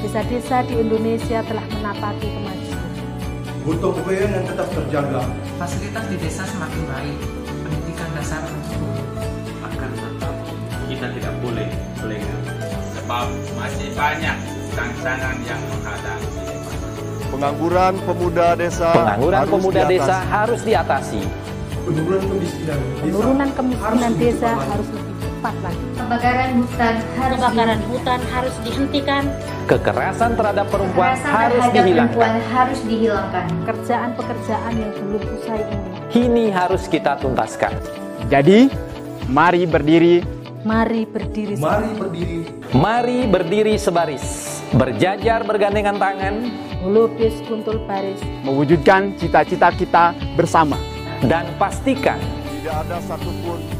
Desa-desa di Indonesia telah menapaki kemajuan. Butuh kebayaan yang tetap terjaga. Fasilitas di desa semakin baik, pendidikan dasar mencukupi. Akan tetap kita tidak boleh lengah. Sebab masih banyak tantangan yang menghadapi. pengangguran pemuda desa. Pengangguran harus pemuda diatasi. desa harus diatasi. Penurunan kemiskinan desa Penurunan kemiskinan harus desa harus cepat lagi. Kebakaran hutan harus Kebakaran hutan harus dihentikan. Kekerasan terhadap perempuan Kekerasan harus terhadap dihilangkan. perempuan harus dihilangkan. Pekerjaan-pekerjaan yang belum usai ini. Ini harus kita tuntaskan. Jadi, mari berdiri Mari berdiri Mari berdiri Mari berdiri sebaris, berjajar bergandengan tangan, melukis kuntul baris. mewujudkan cita-cita kita bersama. dan pastikan Tidak ada satupun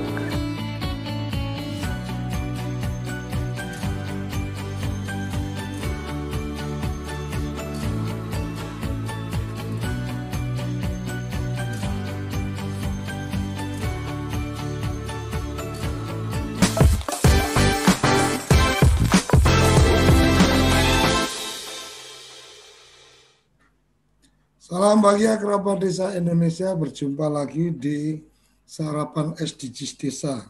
Salam bahagia kerabat desa Indonesia berjumpa lagi di sarapan SDGs desa.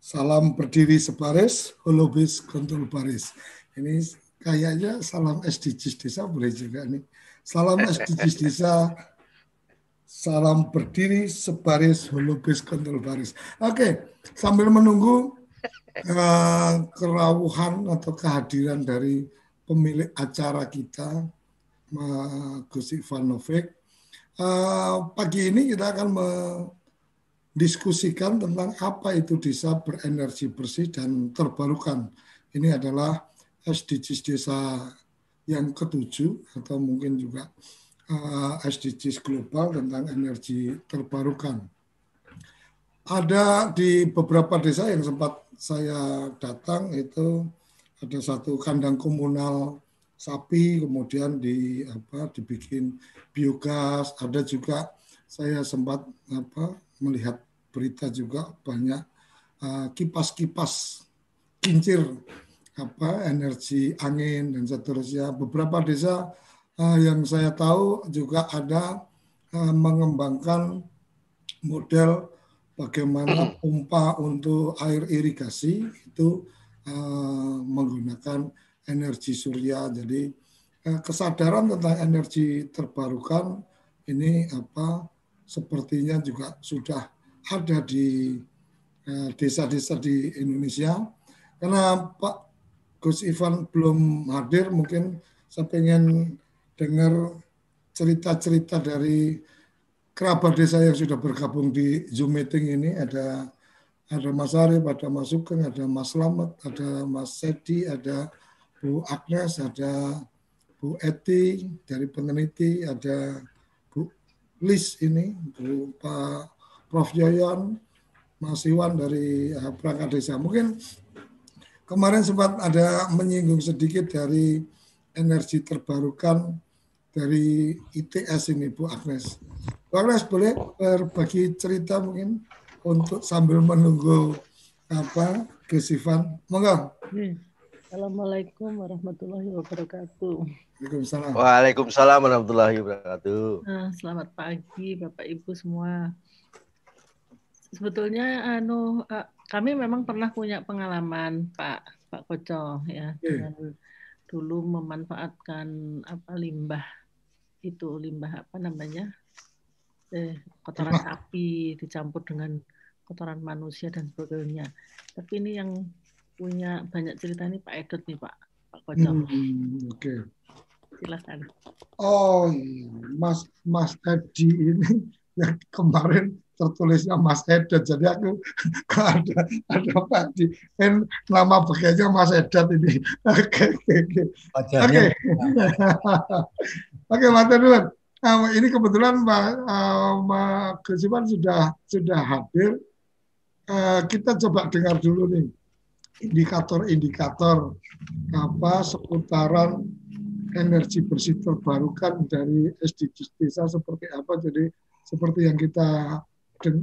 Salam berdiri sebaris, holobis kontrol baris. Ini kayaknya salam SDGs desa boleh juga nih. Salam SDGs desa, salam berdiri sebaris, holobis kontrol baris. Oke, sambil menunggu eh, kerawuhan atau kehadiran dari pemilik acara kita, Gus Ivanovic. Uh, pagi ini kita akan mendiskusikan tentang apa itu desa berenergi bersih dan terbarukan. Ini adalah SDGs desa yang ketujuh atau mungkin juga uh, SDGs global tentang energi terbarukan. Ada di beberapa desa yang sempat saya datang itu ada satu kandang komunal sapi kemudian di apa dibikin biogas. Ada juga saya sempat apa melihat berita juga banyak uh, kipas-kipas kincir apa energi angin dan seterusnya. Beberapa desa uh, yang saya tahu juga ada uh, mengembangkan model bagaimana pompa untuk air irigasi itu uh, menggunakan energi surya. Jadi kesadaran tentang energi terbarukan ini apa sepertinya juga sudah ada di desa-desa di Indonesia. Karena Pak Gus Ivan belum hadir, mungkin saya pengen dengar cerita-cerita dari kerabat desa yang sudah bergabung di Zoom meeting ini. Ada ada Mas Arif, ada Mas Sugeng, ada Mas Slamet, ada Mas Sedi, ada Bu Agnes, ada Bu Eti dari peneliti, ada Bu Lis ini, Bu Pak Prof Yoyon, Mas Iwan dari uh, perangkat desa. Mungkin kemarin sempat ada menyinggung sedikit dari energi terbarukan dari ITS ini, Bu Agnes. Bu Agnes boleh berbagi cerita mungkin untuk sambil menunggu apa Gesivan. Monggo. Assalamualaikum warahmatullahi wabarakatuh. Waalaikumsalam. Waalaikumsalam warahmatullahi wabarakatuh. Nah, selamat pagi Bapak Ibu semua. Sebetulnya anu kami memang pernah punya pengalaman Pak Pak Koco ya dengan dulu memanfaatkan apa limbah itu limbah apa namanya eh, kotoran sapi dicampur dengan kotoran manusia dan sebagainya. Tapi ini yang punya banyak cerita ini Pak Edot nih Pak Pak Koco. Hmm, Oke. Okay. silakan. Oh. Mas Mas Edi ini yang kemarin tertulisnya Mas Edat, jadi aku ada ada Pak Di, kan nama bekerja Mas Edat ini. Oke, oke, oke. Oke, oke, Mas Edwin. Uh, ini kebetulan Pak uh, Gus sudah sudah hadir. Uh, kita coba dengar dulu nih indikator-indikator apa seputaran energi bersih terbarukan dari SDGs desa seperti apa. Jadi seperti yang kita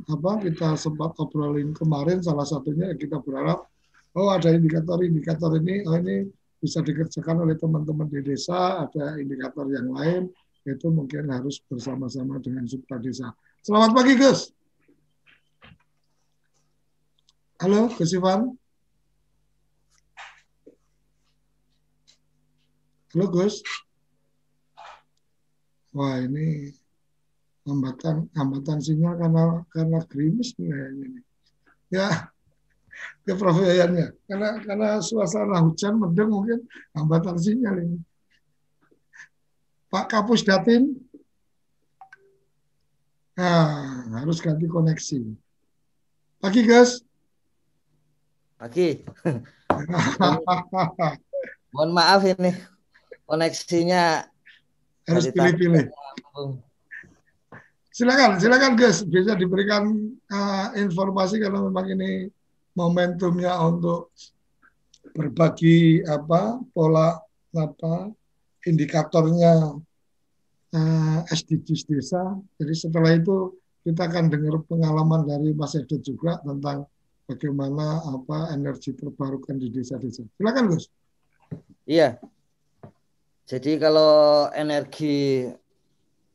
apa kita sempat obrolin kemarin salah satunya kita berharap oh ada indikator-indikator ini oh ini bisa dikerjakan oleh teman-teman di desa ada indikator yang lain itu mungkin harus bersama-sama dengan subtra desa. Selamat pagi Gus. Halo Gus Ivan. Halo Gus. Wah ini hambatan hambatan sinyal karena karena gerimis nih kayaknya nih. Ya, ke Prof Yayannya. Karena karena suasana hujan mendung mungkin hambatan sinyal ini. Pak Kapus Datin. Nah, harus ganti koneksi. Pagi, Gus. Pagi. Mohon maaf ini koneksinya harus pilih-pilih. Silakan, silakan Gus, bisa diberikan uh, informasi kalau memang ini momentumnya untuk berbagi apa pola apa indikatornya uh, SDGs desa. Jadi setelah itu kita akan dengar pengalaman dari Mas Edo juga tentang bagaimana apa energi terbarukan di desa-desa. Silakan Gus. Iya, jadi kalau energi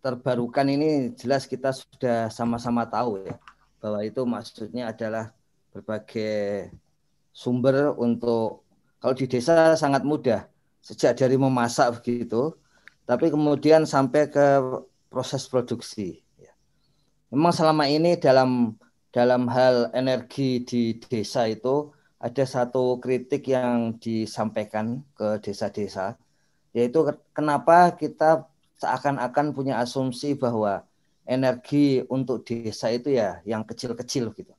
terbarukan ini jelas kita sudah sama-sama tahu ya bahwa itu maksudnya adalah berbagai sumber untuk kalau di desa sangat mudah sejak dari memasak begitu tapi kemudian sampai ke proses produksi. Ya. Memang selama ini dalam dalam hal energi di desa itu ada satu kritik yang disampaikan ke desa-desa yaitu kenapa kita seakan-akan punya asumsi bahwa energi untuk desa itu ya yang kecil-kecil gitu.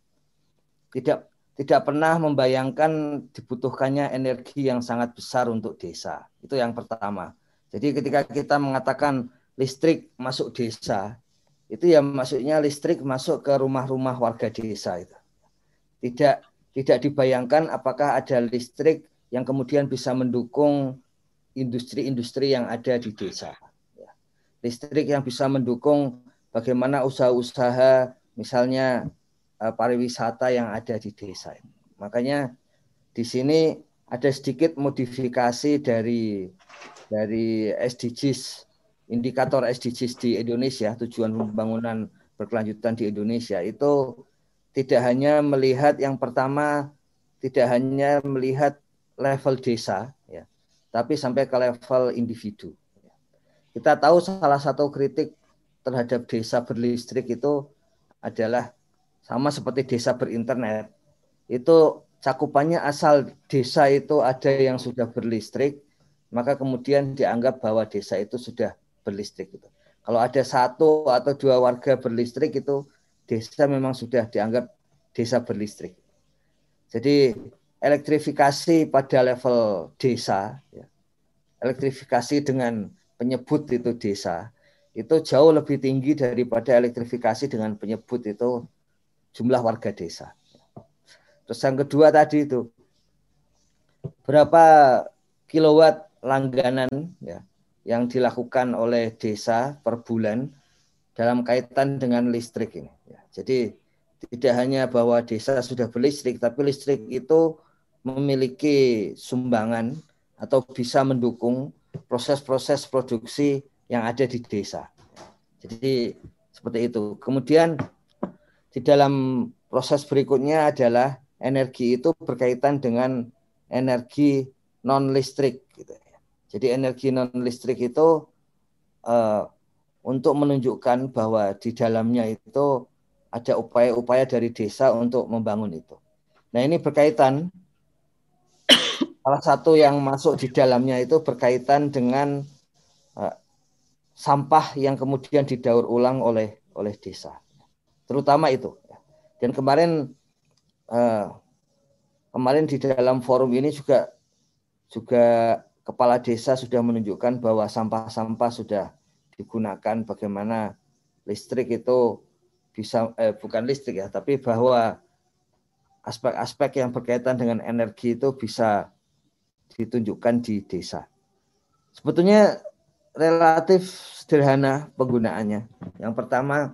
Tidak tidak pernah membayangkan dibutuhkannya energi yang sangat besar untuk desa. Itu yang pertama. Jadi ketika kita mengatakan listrik masuk desa, itu ya maksudnya listrik masuk ke rumah-rumah warga desa itu. Tidak tidak dibayangkan apakah ada listrik yang kemudian bisa mendukung industri-industri yang ada di desa. Ya. Listrik yang bisa mendukung bagaimana usaha-usaha misalnya uh, pariwisata yang ada di desa. Makanya di sini ada sedikit modifikasi dari dari SDGs indikator SDGs di Indonesia tujuan pembangunan berkelanjutan di Indonesia itu tidak hanya melihat yang pertama tidak hanya melihat level desa tapi sampai ke level individu. Kita tahu salah satu kritik terhadap desa berlistrik itu adalah sama seperti desa berinternet. Itu cakupannya asal desa itu ada yang sudah berlistrik, maka kemudian dianggap bahwa desa itu sudah berlistrik. Gitu. Kalau ada satu atau dua warga berlistrik itu desa memang sudah dianggap desa berlistrik. Jadi elektrifikasi pada level desa, ya, elektrifikasi dengan penyebut itu desa, itu jauh lebih tinggi daripada elektrifikasi dengan penyebut itu jumlah warga desa. Terus yang kedua tadi itu berapa kilowatt langganan ya yang dilakukan oleh desa per bulan dalam kaitan dengan listrik ini. Ya. Jadi tidak hanya bahwa desa sudah berlistrik, tapi listrik itu memiliki sumbangan atau bisa mendukung proses-proses produksi yang ada di desa. Jadi seperti itu. Kemudian di dalam proses berikutnya adalah energi itu berkaitan dengan energi non listrik. Gitu. Ya. Jadi energi non listrik itu uh, untuk menunjukkan bahwa di dalamnya itu ada upaya-upaya dari desa untuk membangun itu. Nah ini berkaitan salah satu yang masuk di dalamnya itu berkaitan dengan uh, sampah yang kemudian didaur ulang oleh oleh desa. Terutama itu. Dan kemarin uh, kemarin di dalam forum ini juga juga kepala desa sudah menunjukkan bahwa sampah-sampah sudah digunakan bagaimana listrik itu bisa eh, bukan listrik ya, tapi bahwa aspek-aspek yang berkaitan dengan energi itu bisa ditunjukkan di desa. Sebetulnya relatif sederhana penggunaannya. Yang pertama,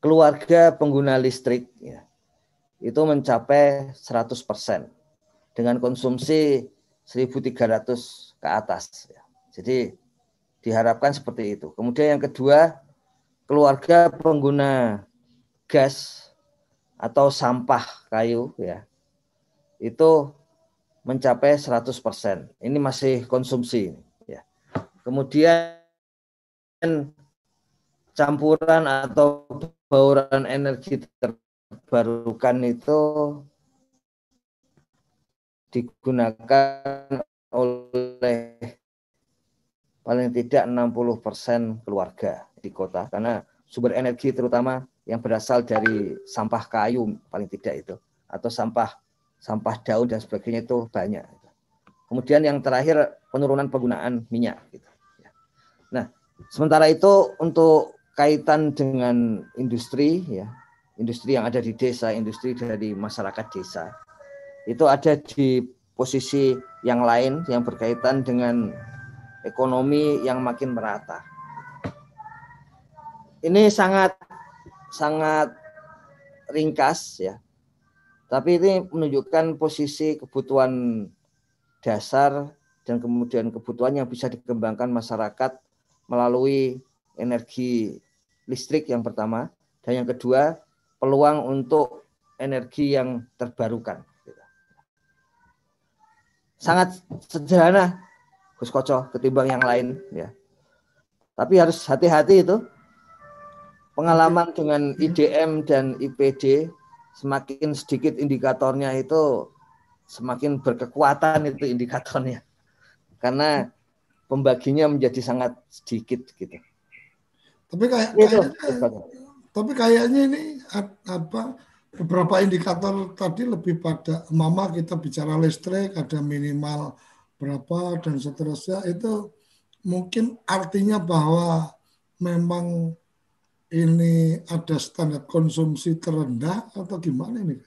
keluarga pengguna listrik ya, itu mencapai 100% dengan konsumsi 1.300 ke atas. Ya. Jadi diharapkan seperti itu. Kemudian yang kedua, keluarga pengguna gas atau sampah kayu ya itu mencapai 100%. Ini masih konsumsi ya. Kemudian campuran atau bauran energi terbarukan itu digunakan oleh paling tidak 60% keluarga di kota karena sumber energi terutama yang berasal dari sampah kayu paling tidak itu atau sampah sampah daun dan sebagainya itu banyak. Kemudian yang terakhir penurunan penggunaan minyak. Gitu. Nah, sementara itu untuk kaitan dengan industri ya, industri yang ada di desa, industri dari masyarakat desa, itu ada di posisi yang lain yang berkaitan dengan ekonomi yang makin merata. Ini sangat sangat ringkas ya. Tapi ini menunjukkan posisi kebutuhan dasar dan kemudian kebutuhan yang bisa dikembangkan masyarakat melalui energi listrik yang pertama dan yang kedua peluang untuk energi yang terbarukan. Sangat sederhana Gus Koco ketimbang yang lain ya. Tapi harus hati-hati itu. Pengalaman dengan IDM dan IPD semakin sedikit indikatornya itu semakin berkekuatan itu indikatornya. Karena pembaginya menjadi sangat sedikit gitu. Tapi kayak kayaknya, tapi kayaknya ini apa beberapa indikator tadi lebih pada mama kita bicara listrik ada minimal berapa dan seterusnya itu mungkin artinya bahwa memang ini ada standar konsumsi terendah atau gimana ini?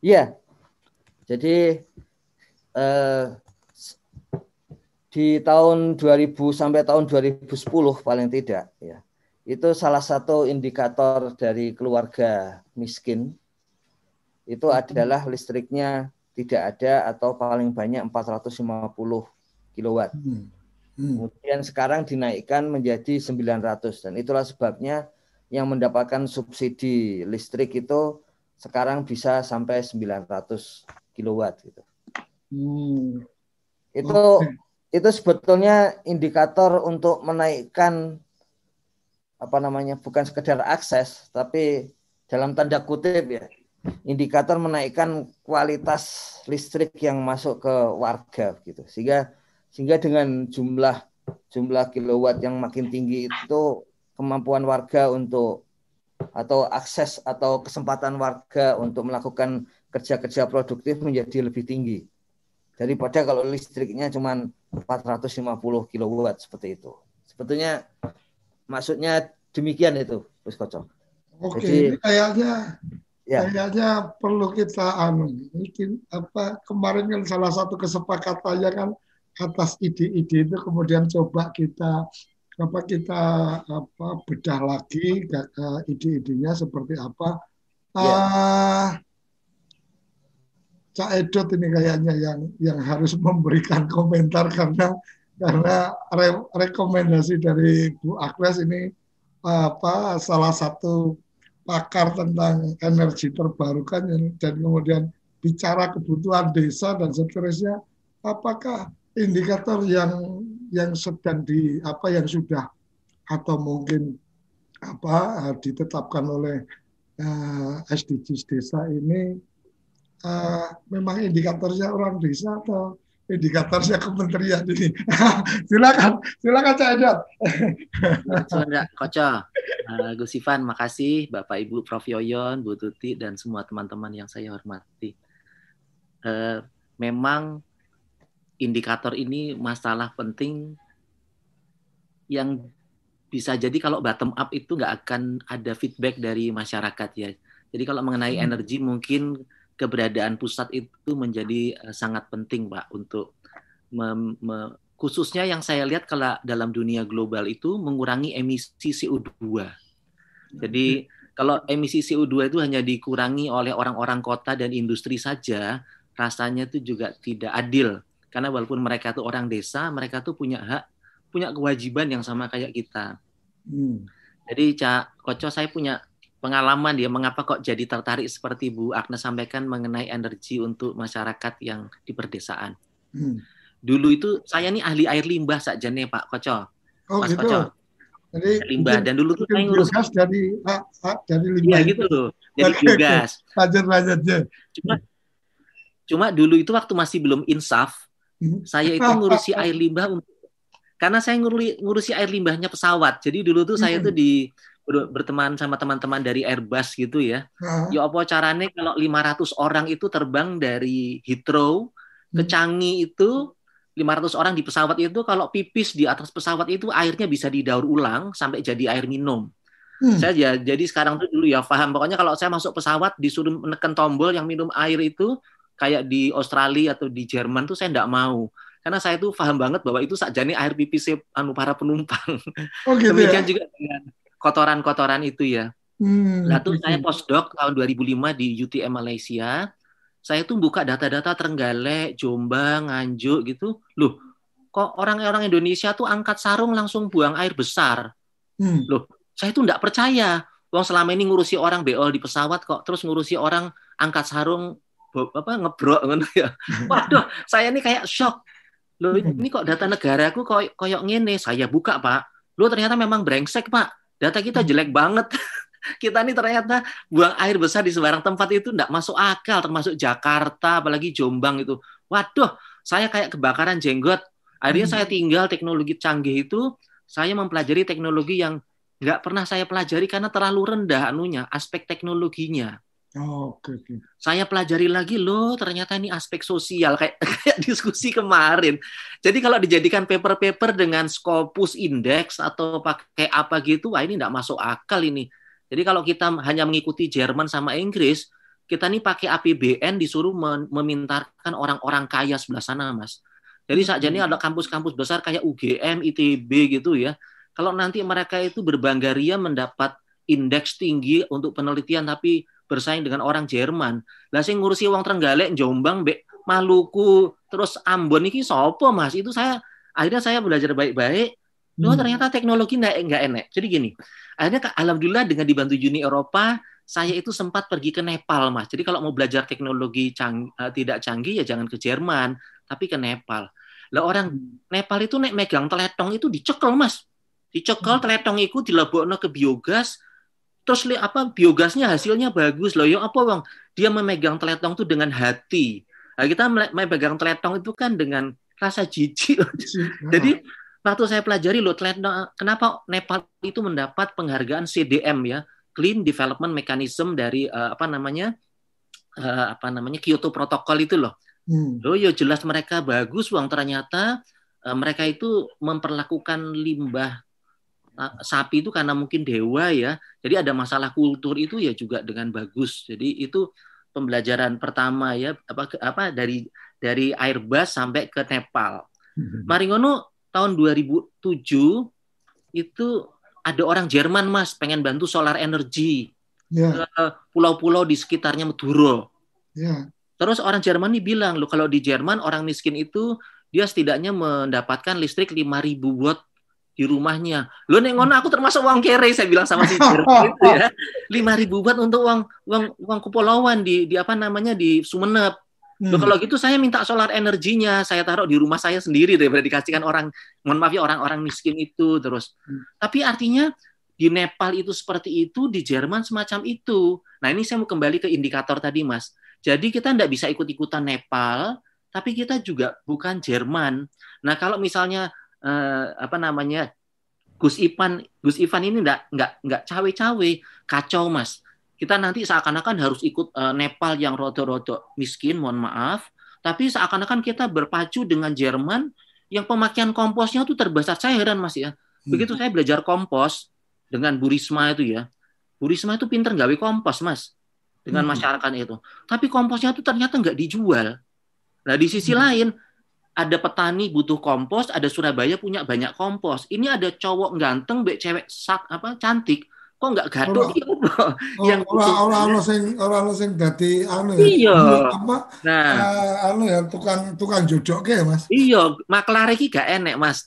Iya. Jadi eh, di tahun 2000 sampai tahun 2010 paling tidak ya. Itu salah satu indikator dari keluarga miskin itu adalah listriknya tidak ada atau paling banyak 450 kilowatt. Hmm. Hmm. Kemudian sekarang dinaikkan menjadi 900 dan itulah sebabnya yang mendapatkan subsidi listrik itu sekarang bisa sampai 900 kilowatt gitu. Hmm. Itu okay. itu sebetulnya indikator untuk menaikkan apa namanya bukan sekedar akses tapi dalam tanda kutip ya indikator menaikkan kualitas listrik yang masuk ke warga gitu sehingga sehingga dengan jumlah jumlah kilowatt yang makin tinggi itu kemampuan warga untuk atau akses atau kesempatan warga untuk melakukan kerja-kerja produktif menjadi lebih tinggi daripada kalau listriknya cuma 450 kilowatt seperti itu. Sebetulnya maksudnya demikian itu, Gus Kocok. Oke, Jadi, ini kayaknya ya. kayaknya perlu kita anu mungkin apa kemarin kan salah satu kesepakatannya kan atas ide-ide itu kemudian coba kita apa kita apa bedah lagi ide-idenya seperti apa ya. uh, Cak Edot ini kayaknya yang yang harus memberikan komentar karena karena re, rekomendasi dari Bu Agnes ini apa salah satu pakar tentang energi terbarukan dan kemudian bicara kebutuhan desa dan seterusnya apakah indikator yang yang sedang di apa yang sudah atau mungkin apa ditetapkan oleh uh, eh, SDGs desa ini uh, memang indikatornya orang desa atau indikatornya kementerian ini. silakan, silakan Cak Edot. Suara Koco, uh, Gus Ivan, makasih Bapak Ibu Prof Yoyon, Bu Tuti dan semua teman-teman yang saya hormati. Uh, memang indikator ini masalah penting yang bisa jadi kalau bottom up itu nggak akan ada feedback dari masyarakat ya. Jadi kalau mengenai hmm. energi mungkin keberadaan pusat itu menjadi uh, sangat penting, Pak, untuk mem, me, khususnya yang saya lihat kalau dalam dunia global itu mengurangi emisi CO2. Jadi kalau emisi CO2 itu hanya dikurangi oleh orang-orang kota dan industri saja, rasanya itu juga tidak adil. Karena walaupun mereka itu orang desa, mereka tuh punya hak, punya kewajiban yang sama kayak kita. Hmm. Jadi Cak Koco saya punya pengalaman dia mengapa kok jadi tertarik seperti Bu Agnes sampaikan mengenai energi untuk masyarakat yang di perdesaan. Hmm. Dulu itu saya ini ahli air limbah saja nih Pak Koco. Oh Mas gitu. Koco. Jadi limbah dan dulu tuh saya ngurus gas dari ah, ah, dari limbah. Iya gitu loh. Jadi okay, biogas. Lanjut lanjut ya. Cuma cuma dulu itu waktu masih belum insaf. Saya itu ngurusi air limbah untuk karena saya ngurusi, ngurusi air limbahnya pesawat. Jadi dulu tuh hmm. saya tuh di berteman sama teman-teman dari Airbus gitu ya. Uh. Ya apa caranya kalau 500 orang itu terbang dari Heathrow ke hmm. Changi itu 500 orang di pesawat itu kalau pipis di atas pesawat itu airnya bisa didaur ulang sampai jadi air minum. Hmm. Saya ya, jadi sekarang tuh dulu ya paham pokoknya kalau saya masuk pesawat disuruh menekan tombol yang minum air itu kayak di Australia atau di Jerman tuh saya enggak mau karena saya tuh paham banget bahwa itu sakjane air pipis anu para penumpang. Oh gitu ya? Demikian ya? juga dengan kotoran-kotoran itu ya. Hmm, Lalu saya postdoc tahun 2005 di UTM Malaysia. Saya tuh buka data-data Trenggalek, Jombang, Nganjuk gitu. Loh, kok orang-orang Indonesia tuh angkat sarung langsung buang air besar. Hmm. Loh, saya tuh nggak percaya. Wong selama ini ngurusi orang beol di pesawat kok, terus ngurusi orang angkat sarung apa ngebrok gitu ya. Waduh, saya ini kayak shock. Loh, ini kok data negaraku kok koyok ngene. Saya buka, Pak. Loh, ternyata memang brengsek, Pak Data kita hmm. jelek banget. kita nih ternyata buang air besar di sembarang tempat itu tidak masuk akal, termasuk Jakarta, apalagi Jombang itu. Waduh, saya kayak kebakaran jenggot. Akhirnya hmm. saya tinggal teknologi canggih itu, saya mempelajari teknologi yang nggak pernah saya pelajari karena terlalu rendah anunya, aspek teknologinya. Oh, oke, okay, okay. Saya pelajari lagi loh, ternyata ini aspek sosial kayak kayak diskusi kemarin. Jadi kalau dijadikan paper-paper dengan Scopus Index atau pakai apa gitu, wah ini tidak masuk akal ini. Jadi kalau kita hanya mengikuti Jerman sama Inggris, kita nih pakai APBN disuruh memintarkan orang-orang kaya sebelah sana, Mas. Jadi saat ini ada kampus-kampus besar kayak UGM, ITB gitu ya. Kalau nanti mereka itu berbangga ria mendapat indeks tinggi untuk penelitian tapi bersaing dengan orang Jerman. Lah sing ngurusi wong Trenggalek, Jombang, Mbek Maluku, terus Ambon iki sopo Mas? Itu saya akhirnya saya belajar baik-baik. Loh, hmm. ternyata teknologi enggak enggak enak. Jadi gini, akhirnya alhamdulillah dengan dibantu Uni Eropa, saya itu sempat pergi ke Nepal, Mas. Jadi kalau mau belajar teknologi cang, uh, tidak canggih ya jangan ke Jerman, tapi ke Nepal. Lah orang hmm. Nepal itu nek megang teletong itu dicekel, Mas. Dicekel hmm. teletong itu dilebokno ke biogas, terus li, apa biogasnya hasilnya bagus loh. Ya apa bang dia memegang teletong itu dengan hati. Nah, kita memegang teletong itu kan dengan rasa jijik jadi waktu saya pelajari loh teletong kenapa Nepal itu mendapat penghargaan CDM ya? Clean Development Mechanism dari uh, apa namanya uh, apa namanya Kyoto Protocol itu loh. Hmm. loh ya jelas mereka bagus bang ternyata uh, mereka itu memperlakukan limbah sapi itu karena mungkin dewa ya. Jadi ada masalah kultur itu ya juga dengan bagus. Jadi itu pembelajaran pertama ya apa apa dari dari Airbus sampai ke Nepal. Hmm. Maringono tahun 2007 itu ada orang Jerman Mas pengen bantu solar energy. Yeah. Pulau-pulau di sekitarnya Maduro. Yeah. Terus orang Jerman ini bilang, lo kalau di Jerman orang miskin itu dia setidaknya mendapatkan listrik 5000 watt di rumahnya. Lo neng ngono aku termasuk uang kere saya bilang sama si itu ya. Lima ribu buat untuk uang uang uang kepulauan di di apa namanya di Sumeneb. Hmm. kalau gitu saya minta solar energinya saya taruh di rumah saya sendiri daripada dikasihkan orang mohon maaf ya orang-orang miskin itu terus. Hmm. Tapi artinya di Nepal itu seperti itu, di Jerman semacam itu. Nah ini saya mau kembali ke indikator tadi mas. Jadi kita tidak bisa ikut-ikutan Nepal, tapi kita juga bukan Jerman. Nah, kalau misalnya eh, apa namanya Gus Ivan, Gus Ivan ini nggak nggak nggak cawe-cawe, kacau mas. Kita nanti seakan-akan harus ikut eh, Nepal yang rodo-rodo miskin, mohon maaf. Tapi seakan-akan kita berpacu dengan Jerman yang pemakaian komposnya tuh terbesar. Saya heran mas ya. Begitu saya belajar kompos dengan Bu Risma itu ya, Bu Risma itu pinter gawe kompos mas dengan Hmm. masyarakat itu. Tapi komposnya itu ternyata nggak dijual. Nah di sisi Hmm. lain ada petani butuh kompos, ada Surabaya punya banyak kompos. Ini ada cowok ganteng, mbek cewek sak apa cantik, kok nggak gaduh yang ora butuh- ora ono sing ora ono sing dadi anu ya. Iya. Apa? Nah. eh, anu ya tukang tukang jodoke ya, Mas. Iya, maklar iki gak enek, Mas.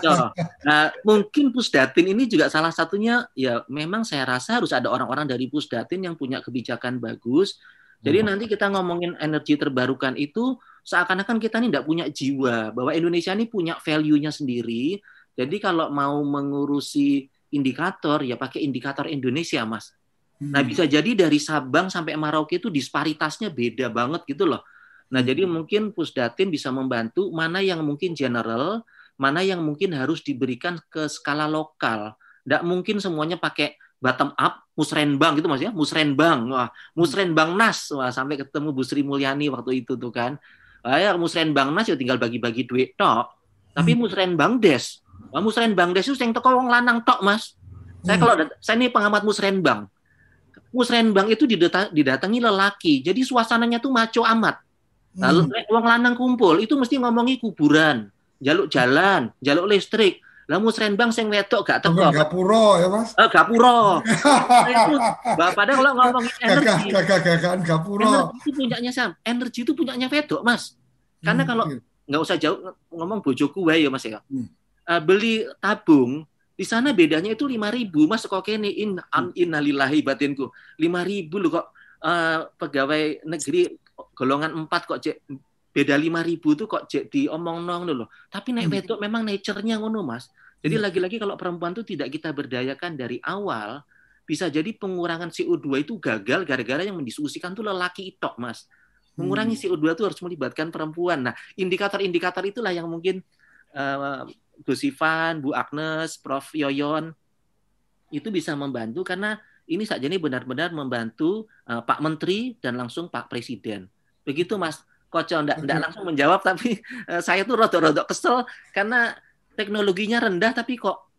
Yo. Nah, mungkin Pusdatin ini juga salah satunya ya memang saya rasa harus ada orang-orang dari Pusdatin yang punya kebijakan bagus. Jadi nanti kita ngomongin energi terbarukan itu seakan-akan kita ini tidak punya jiwa bahwa Indonesia ini punya value-nya sendiri. Jadi kalau mau mengurusi indikator ya pakai indikator Indonesia, Mas. Nah, bisa jadi dari Sabang sampai Merauke itu disparitasnya beda banget gitu loh. Nah, jadi mungkin Pusdatin bisa membantu mana yang mungkin general, mana yang mungkin harus diberikan ke skala lokal. Tidak mungkin semuanya pakai bottom up, musrenbang gitu mas ya, musrenbang, wah, musrenbang nas, wah sampai ketemu Bu Sri Mulyani waktu itu tuh kan. Wah, ya musrenbang nas ya tinggal bagi-bagi duit tok. Tapi musrenbang des, wah musrenbang des itu yang teko wong lanang tok mas. Saya kalau dat- saya ini pengamat musrenbang, musrenbang itu didata- didatangi lelaki, jadi suasananya tuh maco amat. Lalu nek wong lanang kumpul itu mesti ngomongi kuburan, jaluk jalan, jaluk listrik. Lah musrenbang sing wedok gak teko. Gapuro ya, Mas. Eh, gapuro. Nah, itu, padahal kalau ngomongin energi, Gagah-gagahan gapuro. energi itu punyanya Sam. Energi itu punyanya wedok, Mas. Karena kalau nggak usah jauh ng- ngomong bojoku wae ya, Mas ya. Eh, beli tabung di sana bedanya itu 5000 Mas kok kene in an innalillahi batinku. 5000 loh kok eh, pegawai negeri golongan 4 kok cek beda 5000 tuh kok cek diomong nong loh. Tapi naik wedok memang nature-nya ngono, Mas. Jadi lagi-lagi kalau perempuan tuh tidak kita berdayakan dari awal, bisa jadi pengurangan CO2 itu gagal gara-gara yang mendiskusikan tuh lelaki itok, Mas. Mengurangi CO2 itu harus melibatkan perempuan. Nah, indikator-indikator itulah yang mungkin eh, Gus Ivan, Bu Agnes, Prof Yoyon itu bisa membantu karena ini saja ini benar-benar membantu eh, Pak Menteri dan langsung Pak Presiden. Begitu Mas Koco enggak, enggak langsung menjawab tapi eh, saya tuh rodok-rodok kesel karena teknologinya rendah tapi kok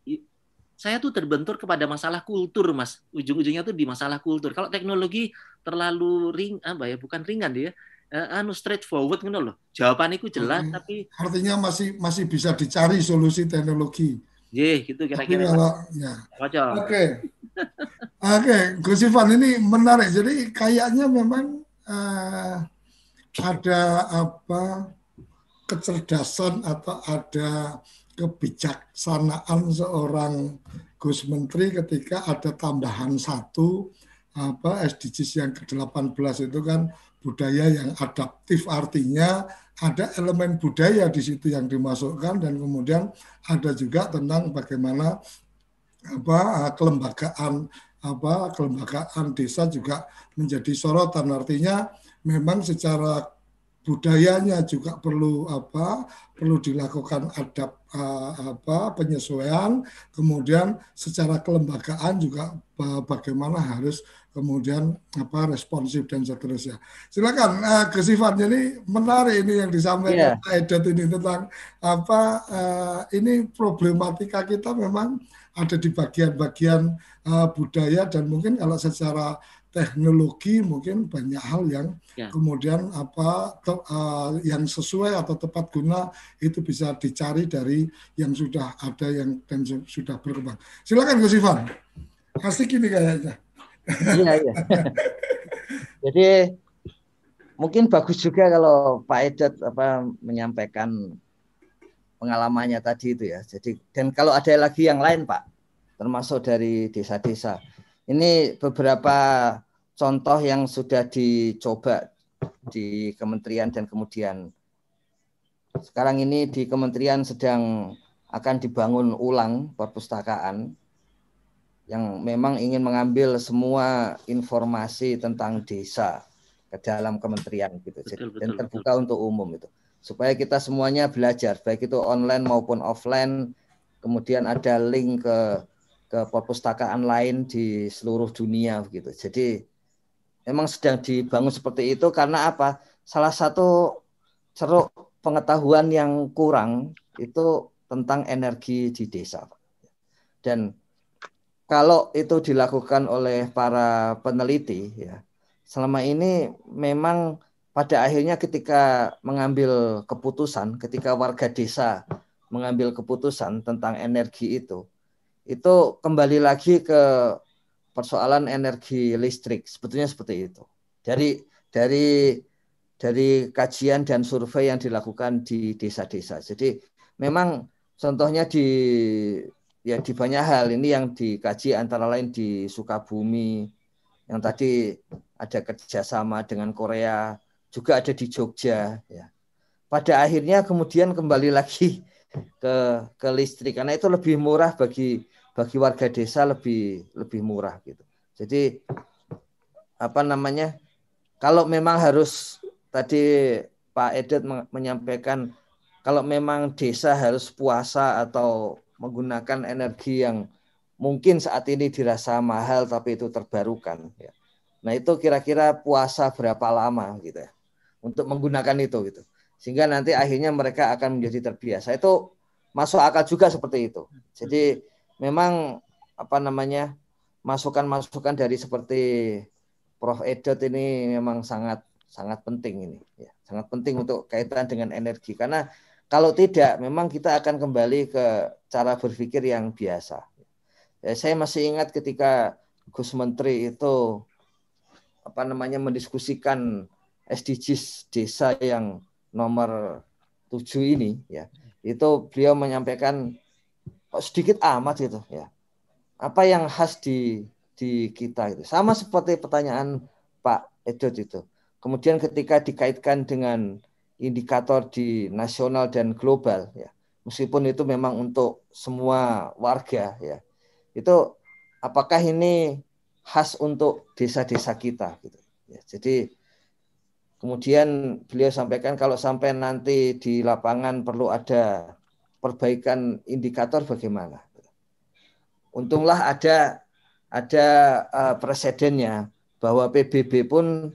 saya tuh terbentur kepada masalah kultur Mas. Ujung-ujungnya tuh di masalah kultur. Kalau teknologi terlalu ring apa ya bukan ringan dia eh, anu straightforward ngono loh. Jawabannya itu jelas tapi Artinya masih masih bisa dicari solusi teknologi. Ye, gitu kira-kira. kalau ya. Oke. Oke, Gus Ivan ini menarik. Jadi kayaknya memang eh, ada apa kecerdasan atau ada kebijaksanaan seorang Gus Menteri ketika ada tambahan satu apa SDGs yang ke-18 itu kan budaya yang adaptif artinya ada elemen budaya di situ yang dimasukkan dan kemudian ada juga tentang bagaimana apa kelembagaan apa kelembagaan desa juga menjadi sorotan. Artinya memang secara budayanya juga perlu apa perlu dilakukan adap eh, apa penyesuaian kemudian secara kelembagaan juga ba- bagaimana harus kemudian apa responsif dan seterusnya silakan eh, Gus Ivan jadi menarik ini yang disampaikan. Pak Edet ini tentang apa eh, ini problematika kita memang ada di bagian-bagian eh, budaya dan mungkin kalau secara teknologi mungkin banyak hal yang Ya. kemudian apa te- eh, yang sesuai atau tepat guna itu bisa dicari dari yang sudah ada yang dan su- sudah berkembang. Silakan Gus Ivan. Asik ini kayaknya. Iya, iya. Jadi mungkin bagus juga kalau Pak Edet apa menyampaikan pengalamannya tadi itu ya. Jadi dan kalau ada lagi yang lain Pak, termasuk dari desa-desa. Ini beberapa contoh yang sudah dicoba di kementerian dan kemudian. Sekarang ini di kementerian sedang akan dibangun ulang perpustakaan yang memang ingin mengambil semua informasi tentang desa ke dalam kementerian gitu. Jadi, Betul, dan betul, terbuka untuk umum itu. supaya kita semuanya belajar baik itu online maupun offline. Kemudian ada link ke ke perpustakaan lain di seluruh dunia begitu. Jadi memang sedang dibangun seperti itu karena apa? Salah satu ceruk pengetahuan yang kurang itu tentang energi di desa. Dan kalau itu dilakukan oleh para peneliti ya selama ini memang pada akhirnya ketika mengambil keputusan, ketika warga desa mengambil keputusan tentang energi itu, itu kembali lagi ke persoalan energi listrik. Sebetulnya seperti itu. Dari dari dari kajian dan survei yang dilakukan di desa-desa. Jadi memang contohnya di ya di banyak hal ini yang dikaji antara lain di Sukabumi yang tadi ada kerjasama dengan Korea juga ada di Jogja ya. Pada akhirnya kemudian kembali lagi ke ke listrik karena itu lebih murah bagi bagi warga desa lebih lebih murah gitu. Jadi apa namanya? Kalau memang harus tadi Pak Edet menyampaikan kalau memang desa harus puasa atau menggunakan energi yang mungkin saat ini dirasa mahal tapi itu terbarukan ya. Nah, itu kira-kira puasa berapa lama gitu ya untuk menggunakan itu gitu. Sehingga nanti akhirnya mereka akan menjadi terbiasa. Itu masuk akal juga seperti itu. Jadi memang apa namanya masukan-masukan dari seperti Prof Edot ini memang sangat sangat penting ini ya. Sangat penting untuk kaitan dengan energi karena kalau tidak memang kita akan kembali ke cara berpikir yang biasa. Ya, saya masih ingat ketika Gus Menteri itu apa namanya mendiskusikan SDGs desa yang nomor tujuh ini ya itu beliau menyampaikan kok sedikit amat gitu ya. Apa yang khas di di kita itu sama seperti pertanyaan Pak Edot itu. Kemudian ketika dikaitkan dengan indikator di nasional dan global ya. Meskipun itu memang untuk semua warga ya. Itu apakah ini khas untuk desa-desa kita gitu ya. Jadi Kemudian beliau sampaikan kalau sampai nanti di lapangan perlu ada perbaikan indikator bagaimana. Untunglah ada ada uh, presidennya bahwa PBB pun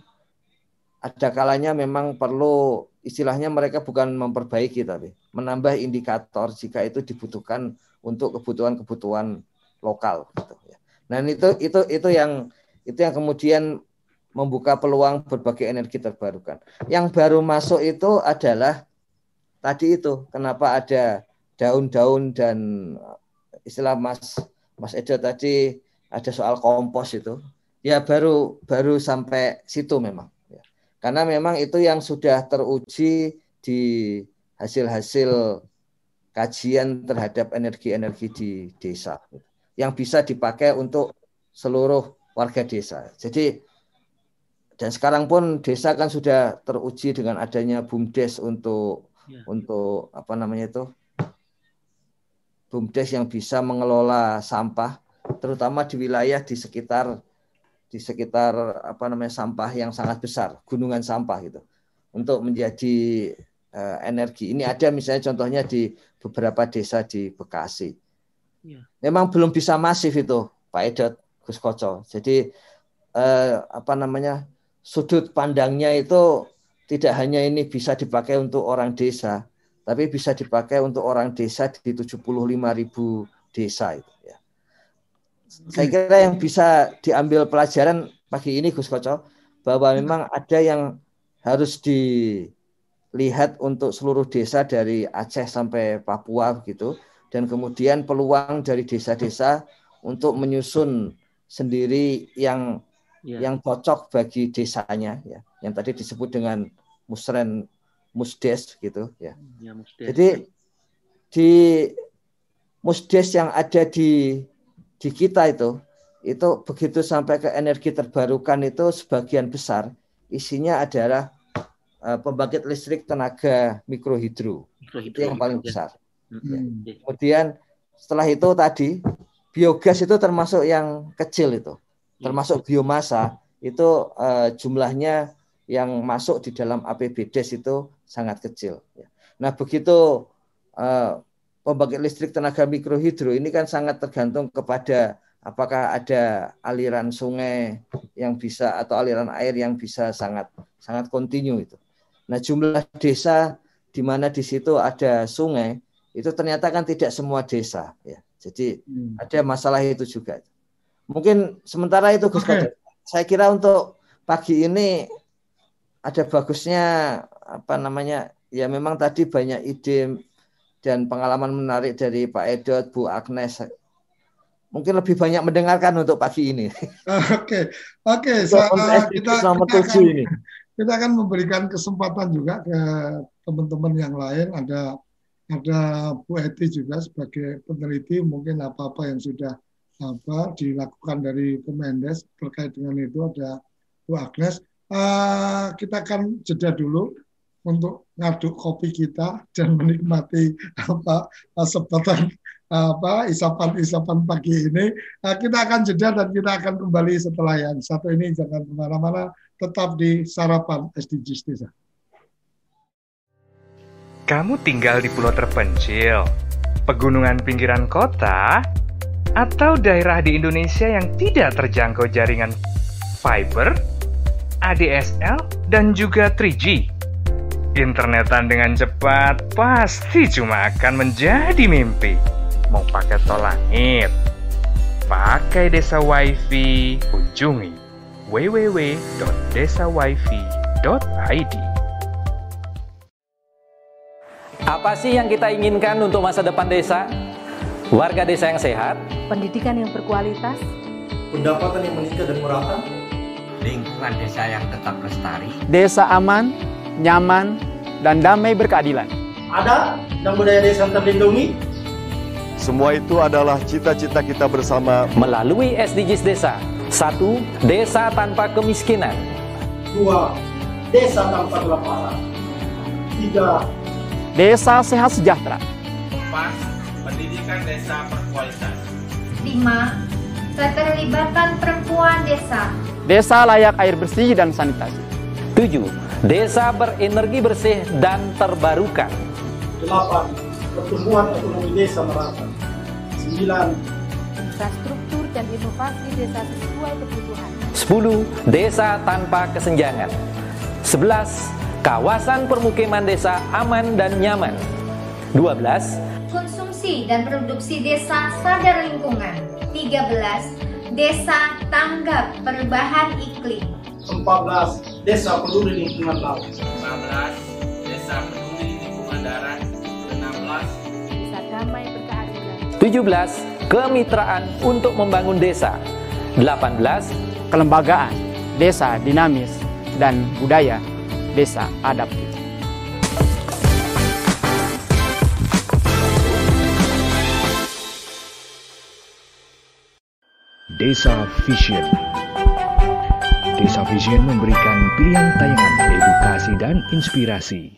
ada kalanya memang perlu istilahnya mereka bukan memperbaiki tapi menambah indikator jika itu dibutuhkan untuk kebutuhan-kebutuhan lokal gitu. Nah itu itu itu yang itu yang kemudian membuka peluang berbagai energi terbarukan. Yang baru masuk itu adalah tadi itu kenapa ada daun-daun dan istilah Mas Mas Edo tadi ada soal kompos itu ya baru baru sampai situ memang ya. karena memang itu yang sudah teruji di hasil-hasil kajian terhadap energi-energi di desa yang bisa dipakai untuk seluruh warga desa. Jadi dan sekarang pun desa kan sudah teruji dengan adanya bumdes untuk ya. untuk apa namanya itu bumdes yang bisa mengelola sampah terutama di wilayah di sekitar di sekitar apa namanya sampah yang sangat besar gunungan sampah gitu untuk menjadi uh, energi. Ini ada misalnya contohnya di beberapa desa di Bekasi. Ya. memang belum bisa masif itu Pak Edot Gus Koco. Jadi uh, apa namanya sudut pandangnya itu tidak hanya ini bisa dipakai untuk orang desa, tapi bisa dipakai untuk orang desa di 75 ribu desa itu ya. Saya kira yang bisa diambil pelajaran pagi ini Gus Koco bahwa memang ada yang harus dilihat untuk seluruh desa dari Aceh sampai Papua gitu dan kemudian peluang dari desa-desa untuk menyusun sendiri yang yeah. yang cocok bagi desanya ya yang tadi disebut dengan musren musdes gitu ya, ya musdes. jadi di musdes yang ada di di kita itu itu begitu sampai ke energi terbarukan itu sebagian besar isinya adalah uh, pembangkit listrik tenaga mikrohidro, mikrohidro itu yang paling besar. Hmm. Ya. Kemudian setelah itu tadi biogas itu termasuk yang kecil itu termasuk biomasa itu uh, jumlahnya yang masuk di dalam APBDes itu sangat kecil. Ya. Nah begitu uh, pembangkit listrik tenaga mikrohidro ini kan sangat tergantung kepada apakah ada aliran sungai yang bisa atau aliran air yang bisa sangat sangat kontinu itu. Nah jumlah desa di mana di situ ada sungai itu ternyata kan tidak semua desa ya. Jadi hmm. ada masalah itu juga. Mungkin sementara itu Gus okay. Saya kira untuk pagi ini ada bagusnya apa namanya ya memang tadi banyak ide dan pengalaman menarik dari Pak Edot, Bu Agnes. Mungkin lebih banyak mendengarkan untuk pagi ini. Oke, oke. kita, kita, akan, ini. kita akan memberikan kesempatan juga ke teman-teman yang lain. Ada ada Bu Eti juga sebagai peneliti. Mungkin apa-apa yang sudah apa dilakukan dari Kemendes terkait dengan itu ada Bu Agnes. Uh, kita akan jeda dulu untuk ngaduk kopi kita dan menikmati apa sebatan apa isapan-isapan pagi ini. Nah, kita akan jeda dan kita akan kembali setelah yang satu ini jangan ke mana-mana, tetap di sarapan SDGs Desa. Kamu tinggal di pulau terpencil, pegunungan pinggiran kota, atau daerah di Indonesia yang tidak terjangkau jaringan fiber, ADSL, dan juga 3G internetan dengan cepat pasti cuma akan menjadi mimpi. Mau pakai tol langit, pakai desa wifi, kunjungi www.desawifi.id. Apa sih yang kita inginkan untuk masa depan desa? Warga desa yang sehat, pendidikan yang berkualitas, pendapatan yang meningkat dan merata, lingkungan desa yang tetap lestari, desa aman, nyaman, dan damai berkeadilan. Ada dan budaya desa terlindungi. Semua itu adalah cita-cita kita bersama melalui SDGs Desa. Satu, desa tanpa kemiskinan. Dua, desa tanpa kelaparan. Tiga, desa sehat sejahtera. Empat, pendidikan desa berkualitas. Lima, keterlibatan perempuan desa. Desa layak air bersih dan sanitasi. Tujuh, Desa berenergi bersih dan terbarukan. 8. Pertumbuhan ekonomi desa merata. 9. Infrastruktur dan inovasi desa sesuai kebutuhan. 10. Desa tanpa kesenjangan. 11. Kawasan permukiman desa aman dan nyaman. 12. Konsumsi dan produksi desa sadar lingkungan. 13. Desa tanggap perubahan iklim. 14 Desa Peduli Lingkungan Laut. 15. Desa Peduli Lingkungan Darat. 16. Desa Damai Berkeadilan. 17. Kemitraan untuk membangun desa. 18. Kelembagaan desa dinamis dan budaya desa adaptif. Desa Vision. Desa Vision memberikan pilihan tayangan edukasi dan inspirasi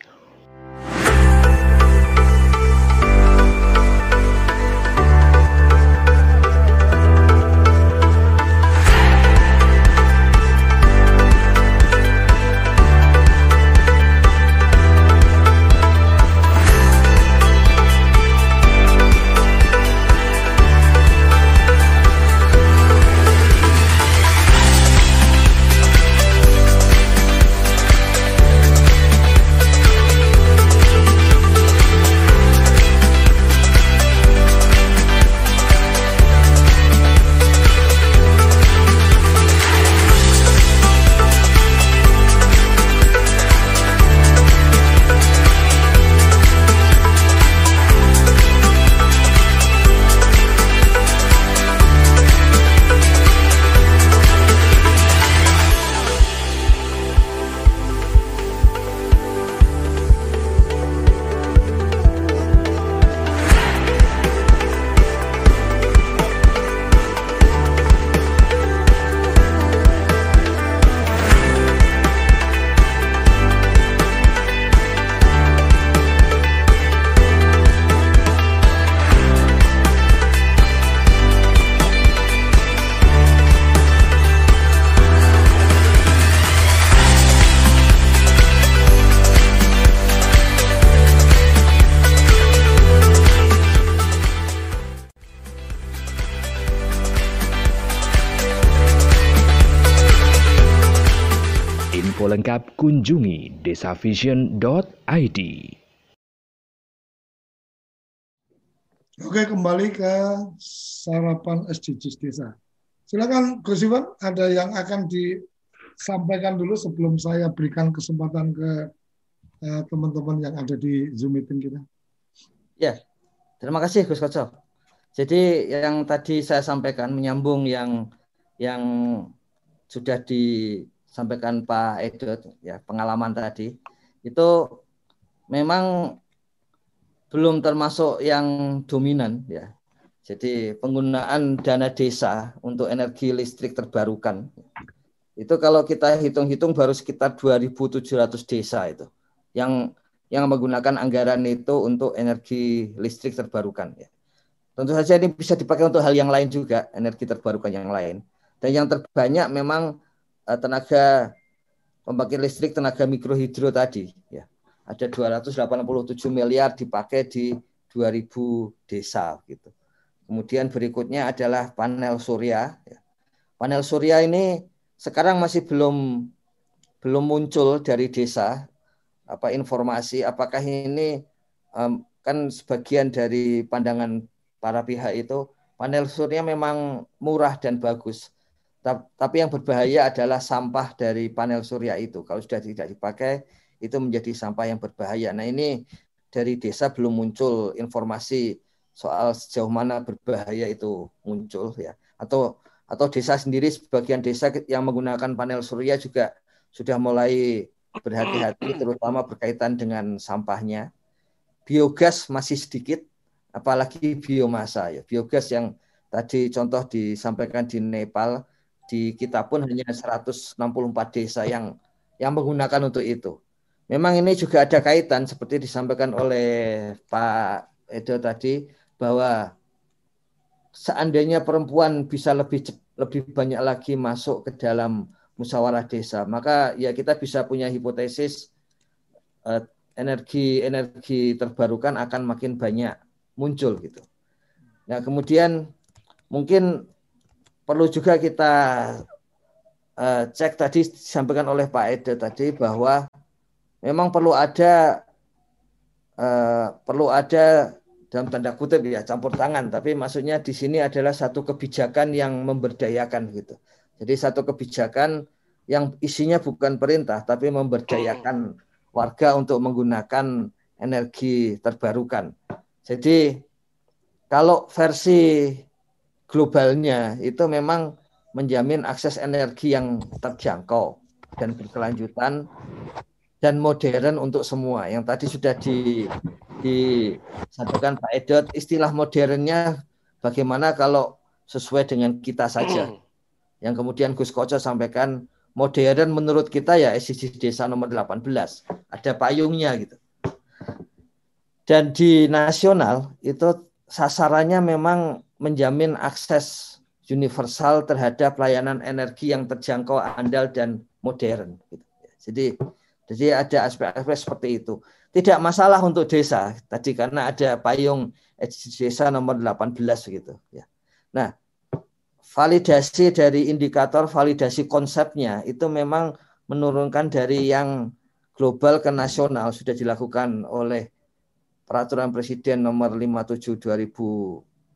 lengkap kunjungi desavision.id. Oke, kembali ke sarapan SDGs desa. Silakan Gus Iwan, ada yang akan disampaikan dulu sebelum saya berikan kesempatan ke eh, teman-teman yang ada di Zoom meeting kita. Ya, terima kasih Gus Koco. Jadi yang tadi saya sampaikan menyambung yang yang sudah disampaikan Pak Edot ya pengalaman tadi itu memang belum termasuk yang dominan ya. Jadi penggunaan dana desa untuk energi listrik terbarukan itu kalau kita hitung-hitung baru sekitar 2.700 desa itu yang yang menggunakan anggaran itu untuk energi listrik terbarukan ya. Tentu saja ini bisa dipakai untuk hal yang lain juga, energi terbarukan yang lain. Dan yang terbanyak memang tenaga pembangkit listrik tenaga mikrohidro tadi ya ada 287 miliar dipakai di 2000 desa gitu. Kemudian berikutnya adalah panel surya. Ya. Panel surya ini sekarang masih belum belum muncul dari desa apa informasi apakah ini um, kan sebagian dari pandangan para pihak itu panel surya memang murah dan bagus. Tapi yang berbahaya adalah sampah dari panel surya itu. Kalau sudah tidak dipakai, itu menjadi sampah yang berbahaya. Nah ini dari desa belum muncul informasi soal sejauh mana berbahaya itu muncul ya. Atau atau desa sendiri sebagian desa yang menggunakan panel surya juga sudah mulai berhati-hati terutama berkaitan dengan sampahnya. Biogas masih sedikit apalagi biomasa ya. Biogas yang tadi contoh disampaikan di Nepal di kita pun hanya 164 desa yang yang menggunakan untuk itu. Memang ini juga ada kaitan seperti disampaikan oleh Pak Edo tadi bahwa seandainya perempuan bisa lebih lebih banyak lagi masuk ke dalam musyawarah desa, maka ya kita bisa punya hipotesis eh, energi energi terbarukan akan makin banyak muncul gitu. Nah kemudian mungkin perlu juga kita uh, cek tadi disampaikan oleh Pak Edo tadi bahwa memang perlu ada uh, perlu ada dalam tanda kutip ya campur tangan. Tapi maksudnya di sini adalah satu kebijakan yang memberdayakan gitu. Jadi satu kebijakan yang isinya bukan perintah tapi memberdayakan warga untuk menggunakan energi terbarukan. Jadi kalau versi globalnya itu memang menjamin akses energi yang terjangkau dan berkelanjutan dan modern untuk semua. Yang tadi sudah di disampaikan Pak Edot, istilah modernnya bagaimana kalau sesuai dengan kita saja. Hmm. Yang kemudian Gus Koco sampaikan modern menurut kita ya SDGs desa nomor 18. Ada payungnya gitu. Dan di nasional itu sasarannya memang menjamin akses universal terhadap layanan energi yang terjangkau, andal dan modern. Gitu. Jadi jadi ada aspek-aspek seperti itu. Tidak masalah untuk desa tadi karena ada payung desa nomor 18 gitu ya. Nah, validasi dari indikator validasi konsepnya itu memang menurunkan dari yang global ke nasional sudah dilakukan oleh peraturan presiden nomor 57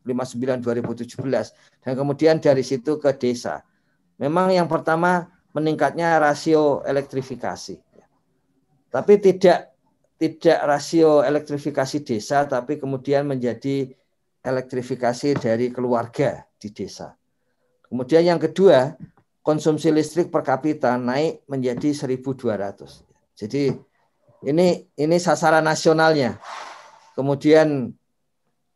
2059 2017 dan kemudian dari situ ke desa. Memang yang pertama meningkatnya rasio elektrifikasi. Tapi tidak tidak rasio elektrifikasi desa, tapi kemudian menjadi elektrifikasi dari keluarga di desa. Kemudian yang kedua, konsumsi listrik per kapita naik menjadi 1.200. Jadi ini ini sasaran nasionalnya. Kemudian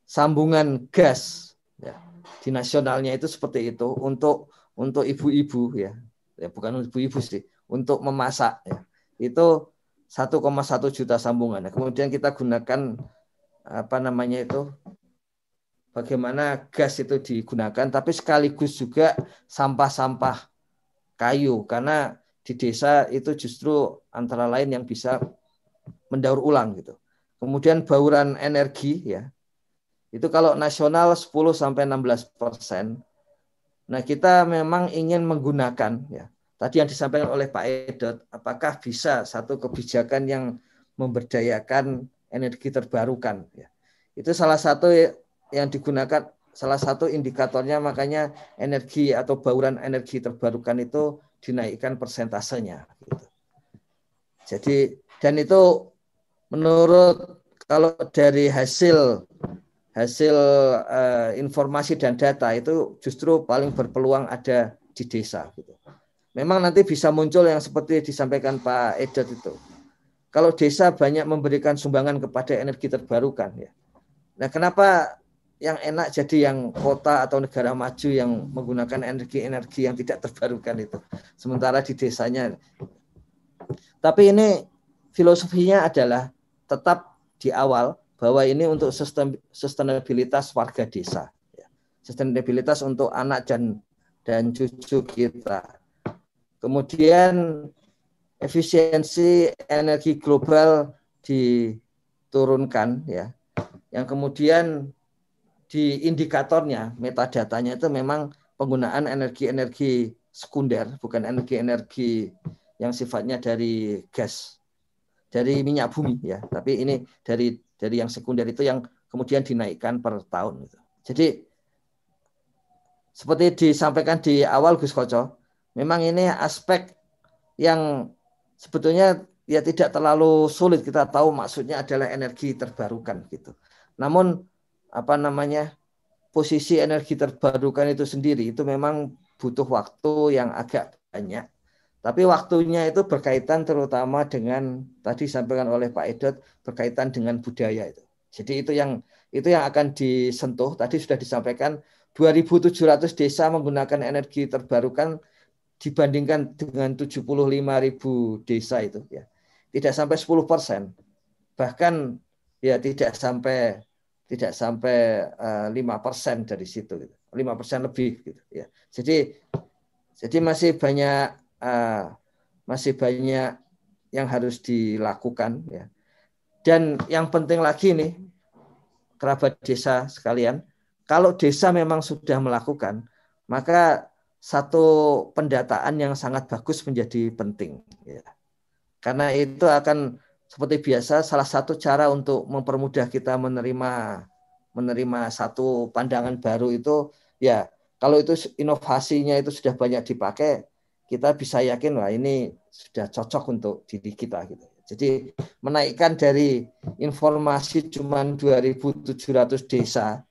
sambungan gas ya, di nasionalnya itu seperti itu untuk untuk ibu-ibu ya, ya bukan ibu-ibu sih, untuk memasak ya. Itu 1,1 juta sambungan. Nah, kemudian kita gunakan apa namanya itu bagaimana gas itu digunakan tapi sekaligus juga sampah-sampah kayu karena di desa itu justru antara lain yang bisa mendaur ulang gitu. Kemudian bauran energi ya. Itu kalau nasional 10 sampai 16 persen. Nah kita memang ingin menggunakan ya tadi yang disampaikan oleh Pak Edot, apakah bisa satu kebijakan yang memberdayakan energi terbarukan? Ya. Itu salah satu yang digunakan, salah satu indikatornya makanya energi atau bauran energi terbarukan itu dinaikkan persentasenya. Gitu. Jadi dan itu menurut kalau dari hasil hasil uh, informasi dan data itu justru paling berpeluang ada di desa. Gitu memang nanti bisa muncul yang seperti disampaikan Pak Edot itu. Kalau desa banyak memberikan sumbangan kepada energi terbarukan ya. Nah, kenapa yang enak jadi yang kota atau negara maju yang menggunakan energi-energi yang tidak terbarukan itu. Sementara di desanya. Tapi ini filosofinya adalah tetap di awal bahwa ini untuk sustainabilitas warga desa. Ya. Sustainabilitas untuk anak dan dan cucu kita Kemudian efisiensi energi global diturunkan ya. Yang kemudian di indikatornya, metadatanya itu memang penggunaan energi-energi sekunder, bukan energi-energi yang sifatnya dari gas, dari minyak bumi ya. Tapi ini dari dari yang sekunder itu yang kemudian dinaikkan per tahun. Gitu. Jadi seperti disampaikan di awal Gus Koco, memang ini aspek yang sebetulnya ya tidak terlalu sulit kita tahu maksudnya adalah energi terbarukan gitu. Namun apa namanya posisi energi terbarukan itu sendiri itu memang butuh waktu yang agak banyak. Tapi waktunya itu berkaitan terutama dengan tadi disampaikan oleh Pak Edot berkaitan dengan budaya itu. Jadi itu yang itu yang akan disentuh. Tadi sudah disampaikan 2.700 desa menggunakan energi terbarukan dibandingkan dengan 75 ribu desa itu ya tidak sampai 10 persen bahkan ya tidak sampai tidak sampai eh, lima persen dari situ gitu lima persen lebih gitu ya jadi jadi masih banyak uh, masih banyak yang harus dilakukan ya dan yang penting lagi nih kerabat desa sekalian kalau desa memang sudah melakukan maka satu pendataan yang sangat bagus menjadi penting. Ya. Karena itu akan seperti biasa salah satu cara untuk mempermudah kita menerima menerima satu pandangan baru itu ya kalau itu inovasinya itu sudah banyak dipakai kita bisa yakin wah ini sudah cocok untuk diri kita gitu. Jadi menaikkan dari informasi cuma 2.700 desa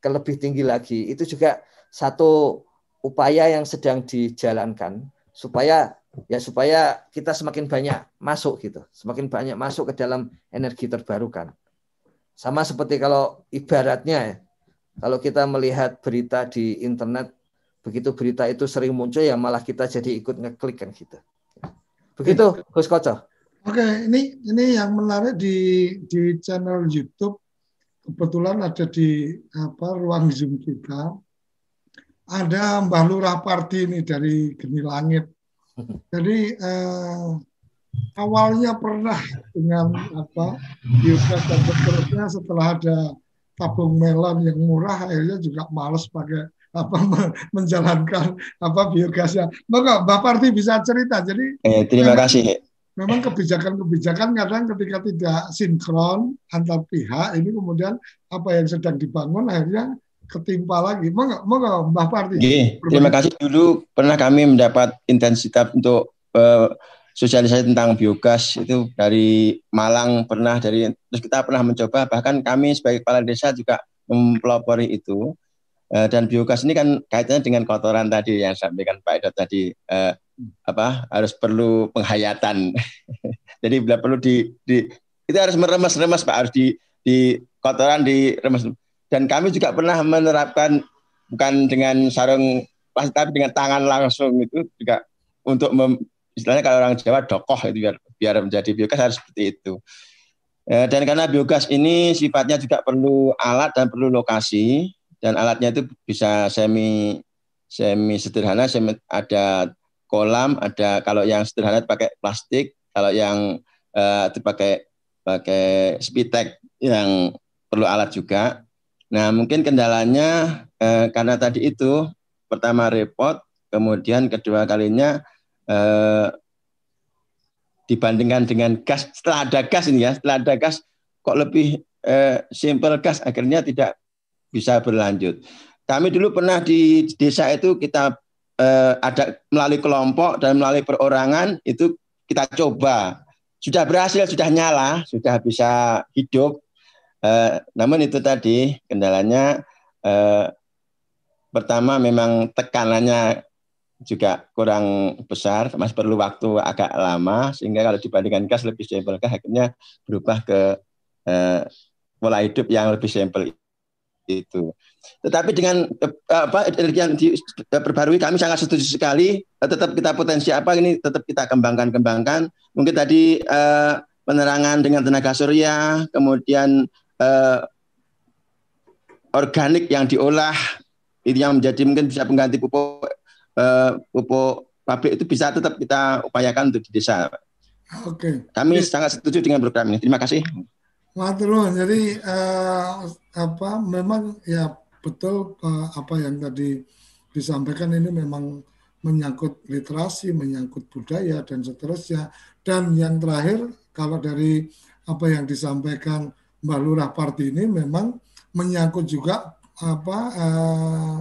ke lebih tinggi lagi itu juga satu upaya yang sedang dijalankan supaya ya supaya kita semakin banyak masuk gitu, semakin banyak masuk ke dalam energi terbarukan. Sama seperti kalau ibaratnya ya, kalau kita melihat berita di internet, begitu berita itu sering muncul ya malah kita jadi ikut ngeklik kan gitu. Begitu, Gus Koco. Oke, ini ini yang menarik di di channel YouTube kebetulan ada di apa ruang Zoom kita ada Mbah Lurah Parti ini dari Geni Langit. Jadi eh, awalnya pernah dengan apa biogas dan seterusnya setelah ada tabung melon yang murah akhirnya juga males pakai apa menjalankan apa biogasnya. Maka Mbak Parti bisa cerita. Jadi eh, terima kasih. Memang kebijakan-kebijakan kadang ketika tidak sinkron antar pihak ini kemudian apa yang sedang dibangun akhirnya ketimpa lagi. Monggo, monggo Mbah Parti. Terima kasih dulu pernah kami mendapat intensitas untuk uh, sosialisasi tentang biogas itu dari Malang pernah dari terus kita pernah mencoba bahkan kami sebagai kepala desa juga mempelopori itu uh, dan biogas ini kan kaitannya dengan kotoran tadi yang sampaikan Pak Edo tadi uh, apa harus perlu penghayatan jadi bila perlu di, di itu harus meremas-remas Pak harus di di kotoran diremas dan kami juga pernah menerapkan bukan dengan sarung plastik tapi dengan tangan langsung itu juga untuk mem, istilahnya kalau orang Jawa dokoh itu biar biar menjadi biogas harus seperti itu. Ya, dan karena biogas ini sifatnya juga perlu alat dan perlu lokasi dan alatnya itu bisa semi semi sederhana, semi, ada kolam, ada kalau yang sederhana pakai plastik, kalau yang uh, itu pakai pakai spitek yang perlu alat juga. Nah, mungkin kendalanya eh, karena tadi itu pertama repot, kemudian kedua kalinya eh, dibandingkan dengan gas setelah ada gas ini ya setelah ada gas kok lebih eh, simple gas akhirnya tidak bisa berlanjut. Kami dulu pernah di desa itu kita eh, ada melalui kelompok dan melalui perorangan itu kita coba sudah berhasil sudah nyala sudah bisa hidup. Eh, namun itu tadi kendalanya eh, pertama memang tekanannya juga kurang besar, masih perlu waktu agak lama sehingga kalau dibandingkan gas lebih simpel, akhirnya berubah ke eh, pola hidup yang lebih simpel itu. Tetapi dengan eh, apa energi yang diperbarui kami sangat setuju sekali. Tetap kita potensi apa ini tetap kita kembangkan kembangkan. Mungkin tadi eh, penerangan dengan tenaga surya, kemudian eh, organik yang diolah itu yang menjadi mungkin bisa pengganti pupuk uh, pupuk pabrik itu bisa tetap kita upayakan untuk di desa. Oke. Kami Oke. sangat setuju dengan program ini. Terima kasih. Matur Jadi uh, apa memang ya betul uh, apa yang tadi disampaikan ini memang menyangkut literasi, menyangkut budaya dan seterusnya. Dan yang terakhir kalau dari apa yang disampaikan Mbak Lurah Parti ini memang menyangkut juga apa uh,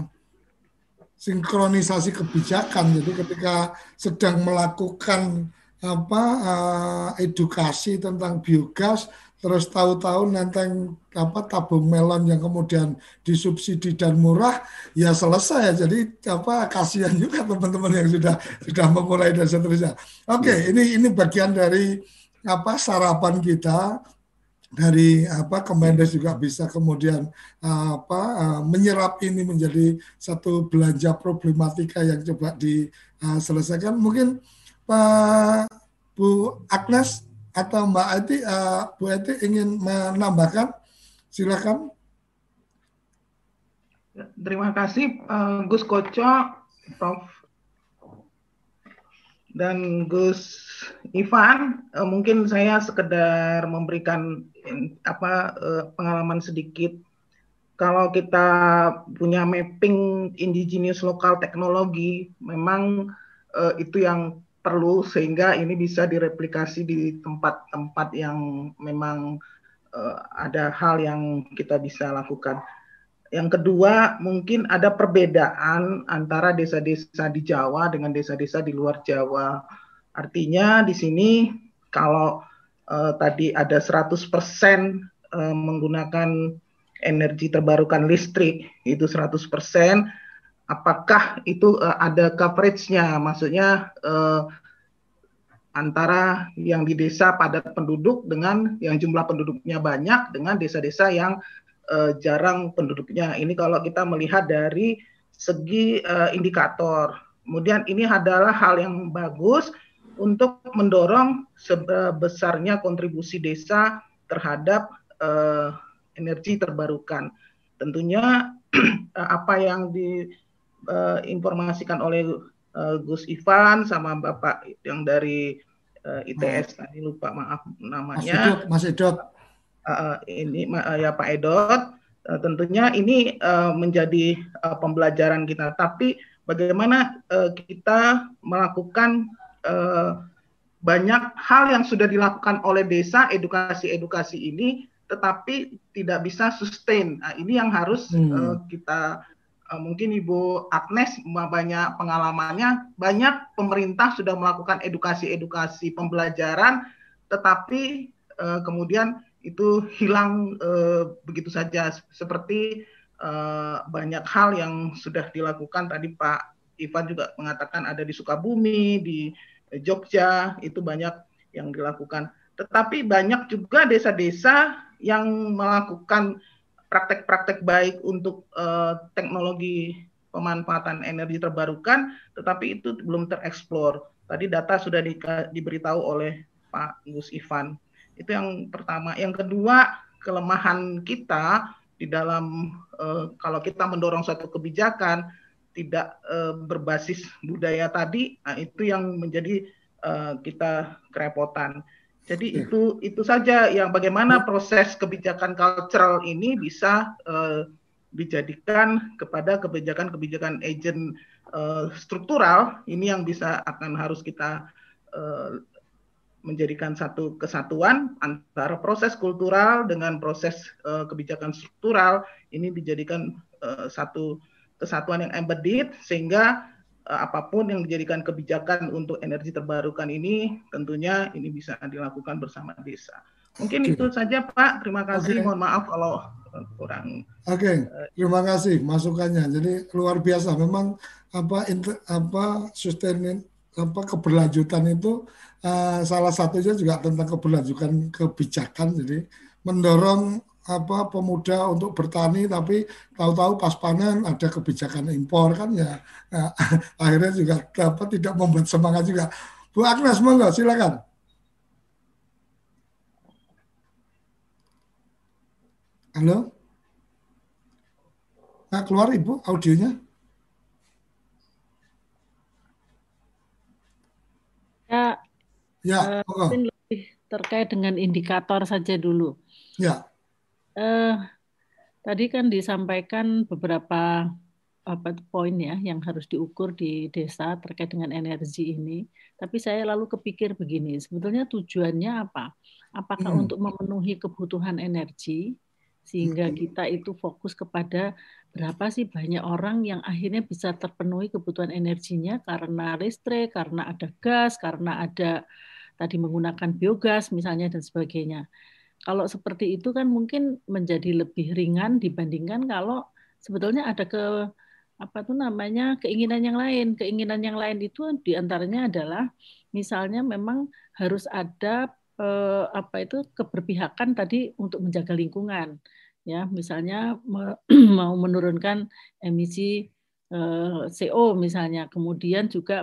sinkronisasi kebijakan. Jadi ketika sedang melakukan apa uh, edukasi tentang biogas terus tahu-tahu nenteng apa tabung melon yang kemudian disubsidi dan murah ya selesai. Jadi apa kasihan juga teman-teman yang sudah sudah memulai dan seterusnya. Oke okay, ini ini bagian dari apa sarapan kita. Dari apa Kemendes juga bisa kemudian apa menyerap ini menjadi satu belanja problematika yang coba diselesaikan. Mungkin Pak Bu Agnes atau Mbak Eti, uh, Bu Eti ingin menambahkan, silakan. Terima kasih uh, Gus Koco, Prof dan Gus Ivan, uh, mungkin saya sekedar memberikan apa uh, pengalaman sedikit. Kalau kita punya mapping indigenous lokal teknologi, memang uh, itu yang perlu sehingga ini bisa direplikasi di tempat-tempat yang memang uh, ada hal yang kita bisa lakukan. Yang kedua, mungkin ada perbedaan antara desa-desa di Jawa dengan desa-desa di luar Jawa. Artinya di sini kalau uh, tadi ada 100% uh, eh, menggunakan energi terbarukan listrik itu 100%, apakah itu uh, ada coverage-nya? Maksudnya uh, antara yang di desa padat penduduk dengan yang jumlah penduduknya banyak dengan desa-desa yang uh, jarang penduduknya. Ini kalau kita melihat dari segi uh, indikator. Kemudian ini adalah hal yang bagus untuk mendorong sebesarnya kontribusi desa terhadap uh, energi terbarukan. Tentunya apa yang diinformasikan uh, oleh uh, Gus Ivan sama Bapak yang dari uh, ITS tadi lupa maaf namanya. Mas Edot, Mas Edot uh, ini uh, ya Pak Edot uh, tentunya ini uh, menjadi uh, pembelajaran kita tapi bagaimana uh, kita melakukan uh, banyak hal yang sudah dilakukan oleh desa edukasi-edukasi ini tetapi tidak bisa sustain. Nah, ini yang harus hmm. uh, kita uh, mungkin Ibu Agnes banyak pengalamannya, banyak pemerintah sudah melakukan edukasi-edukasi pembelajaran tetapi uh, kemudian itu hilang uh, begitu saja. Seperti uh, banyak hal yang sudah dilakukan. Tadi Pak Ivan juga mengatakan ada di Sukabumi, di Jogja itu banyak yang dilakukan. Tetapi banyak juga desa-desa yang melakukan praktek-praktek baik untuk uh, teknologi pemanfaatan energi terbarukan, tetapi itu belum tereksplor. Tadi data sudah di, diberitahu oleh Pak Gus Ivan. Itu yang pertama. Yang kedua, kelemahan kita di dalam uh, kalau kita mendorong suatu kebijakan tidak uh, berbasis budaya tadi, nah itu yang menjadi uh, kita kerepotan. Jadi ya. itu itu saja yang bagaimana proses kebijakan cultural ini bisa uh, dijadikan kepada kebijakan-kebijakan agent uh, struktural. Ini yang bisa akan harus kita uh, menjadikan satu kesatuan antara proses kultural dengan proses uh, kebijakan struktural. Ini dijadikan uh, satu kesatuan yang embedded sehingga apa pun yang dijadikan kebijakan untuk energi terbarukan ini tentunya ini bisa dilakukan bersama desa. Mungkin okay. itu saja Pak. Terima kasih. Okay. Mohon maaf kalau kurang. Oke, okay. terima kasih masukannya. Jadi luar biasa. Memang apa inter, apa sustain apa keberlanjutan itu uh, salah satunya juga tentang keberlanjutan kebijakan. Jadi mendorong apa pemuda untuk bertani tapi tahu-tahu pas panen ada kebijakan impor kan ya, ya akhirnya juga dapat tidak membuat semangat juga. Bu Agnes monggo silakan. Halo? Nah, keluar Ibu audionya? Ya, ya uh, mungkin lebih terkait dengan indikator saja dulu. Ya. Uh, tadi kan disampaikan beberapa apa poin ya yang harus diukur di desa terkait dengan energi ini. Tapi saya lalu kepikir begini, sebetulnya tujuannya apa? Apakah hmm. untuk memenuhi kebutuhan energi sehingga kita itu fokus kepada berapa sih banyak orang yang akhirnya bisa terpenuhi kebutuhan energinya karena listrik, karena ada gas, karena ada tadi menggunakan biogas misalnya dan sebagainya. Kalau seperti itu kan mungkin menjadi lebih ringan dibandingkan kalau sebetulnya ada ke apa tuh namanya keinginan yang lain. Keinginan yang lain itu di antaranya adalah misalnya memang harus ada eh, apa itu keberpihakan tadi untuk menjaga lingkungan ya misalnya mau menurunkan emisi eh, CO misalnya kemudian juga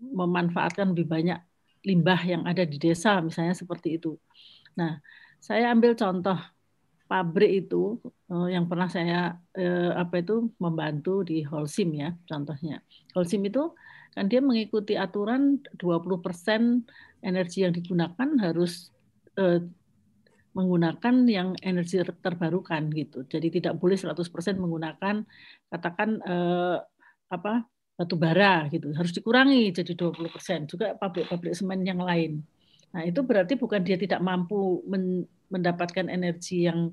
memanfaatkan lebih banyak limbah yang ada di desa misalnya seperti itu. Nah, saya ambil contoh pabrik itu eh, yang pernah saya eh, apa itu membantu di Holcim ya contohnya. Holcim itu kan dia mengikuti aturan 20% energi yang digunakan harus menggunakan yang energi terbarukan gitu. Jadi tidak boleh 100% menggunakan katakan eh, apa batu bara gitu. Harus dikurangi jadi 20%. Juga pabrik-pabrik semen yang lain. Nah, itu berarti bukan dia tidak mampu men, mendapatkan energi yang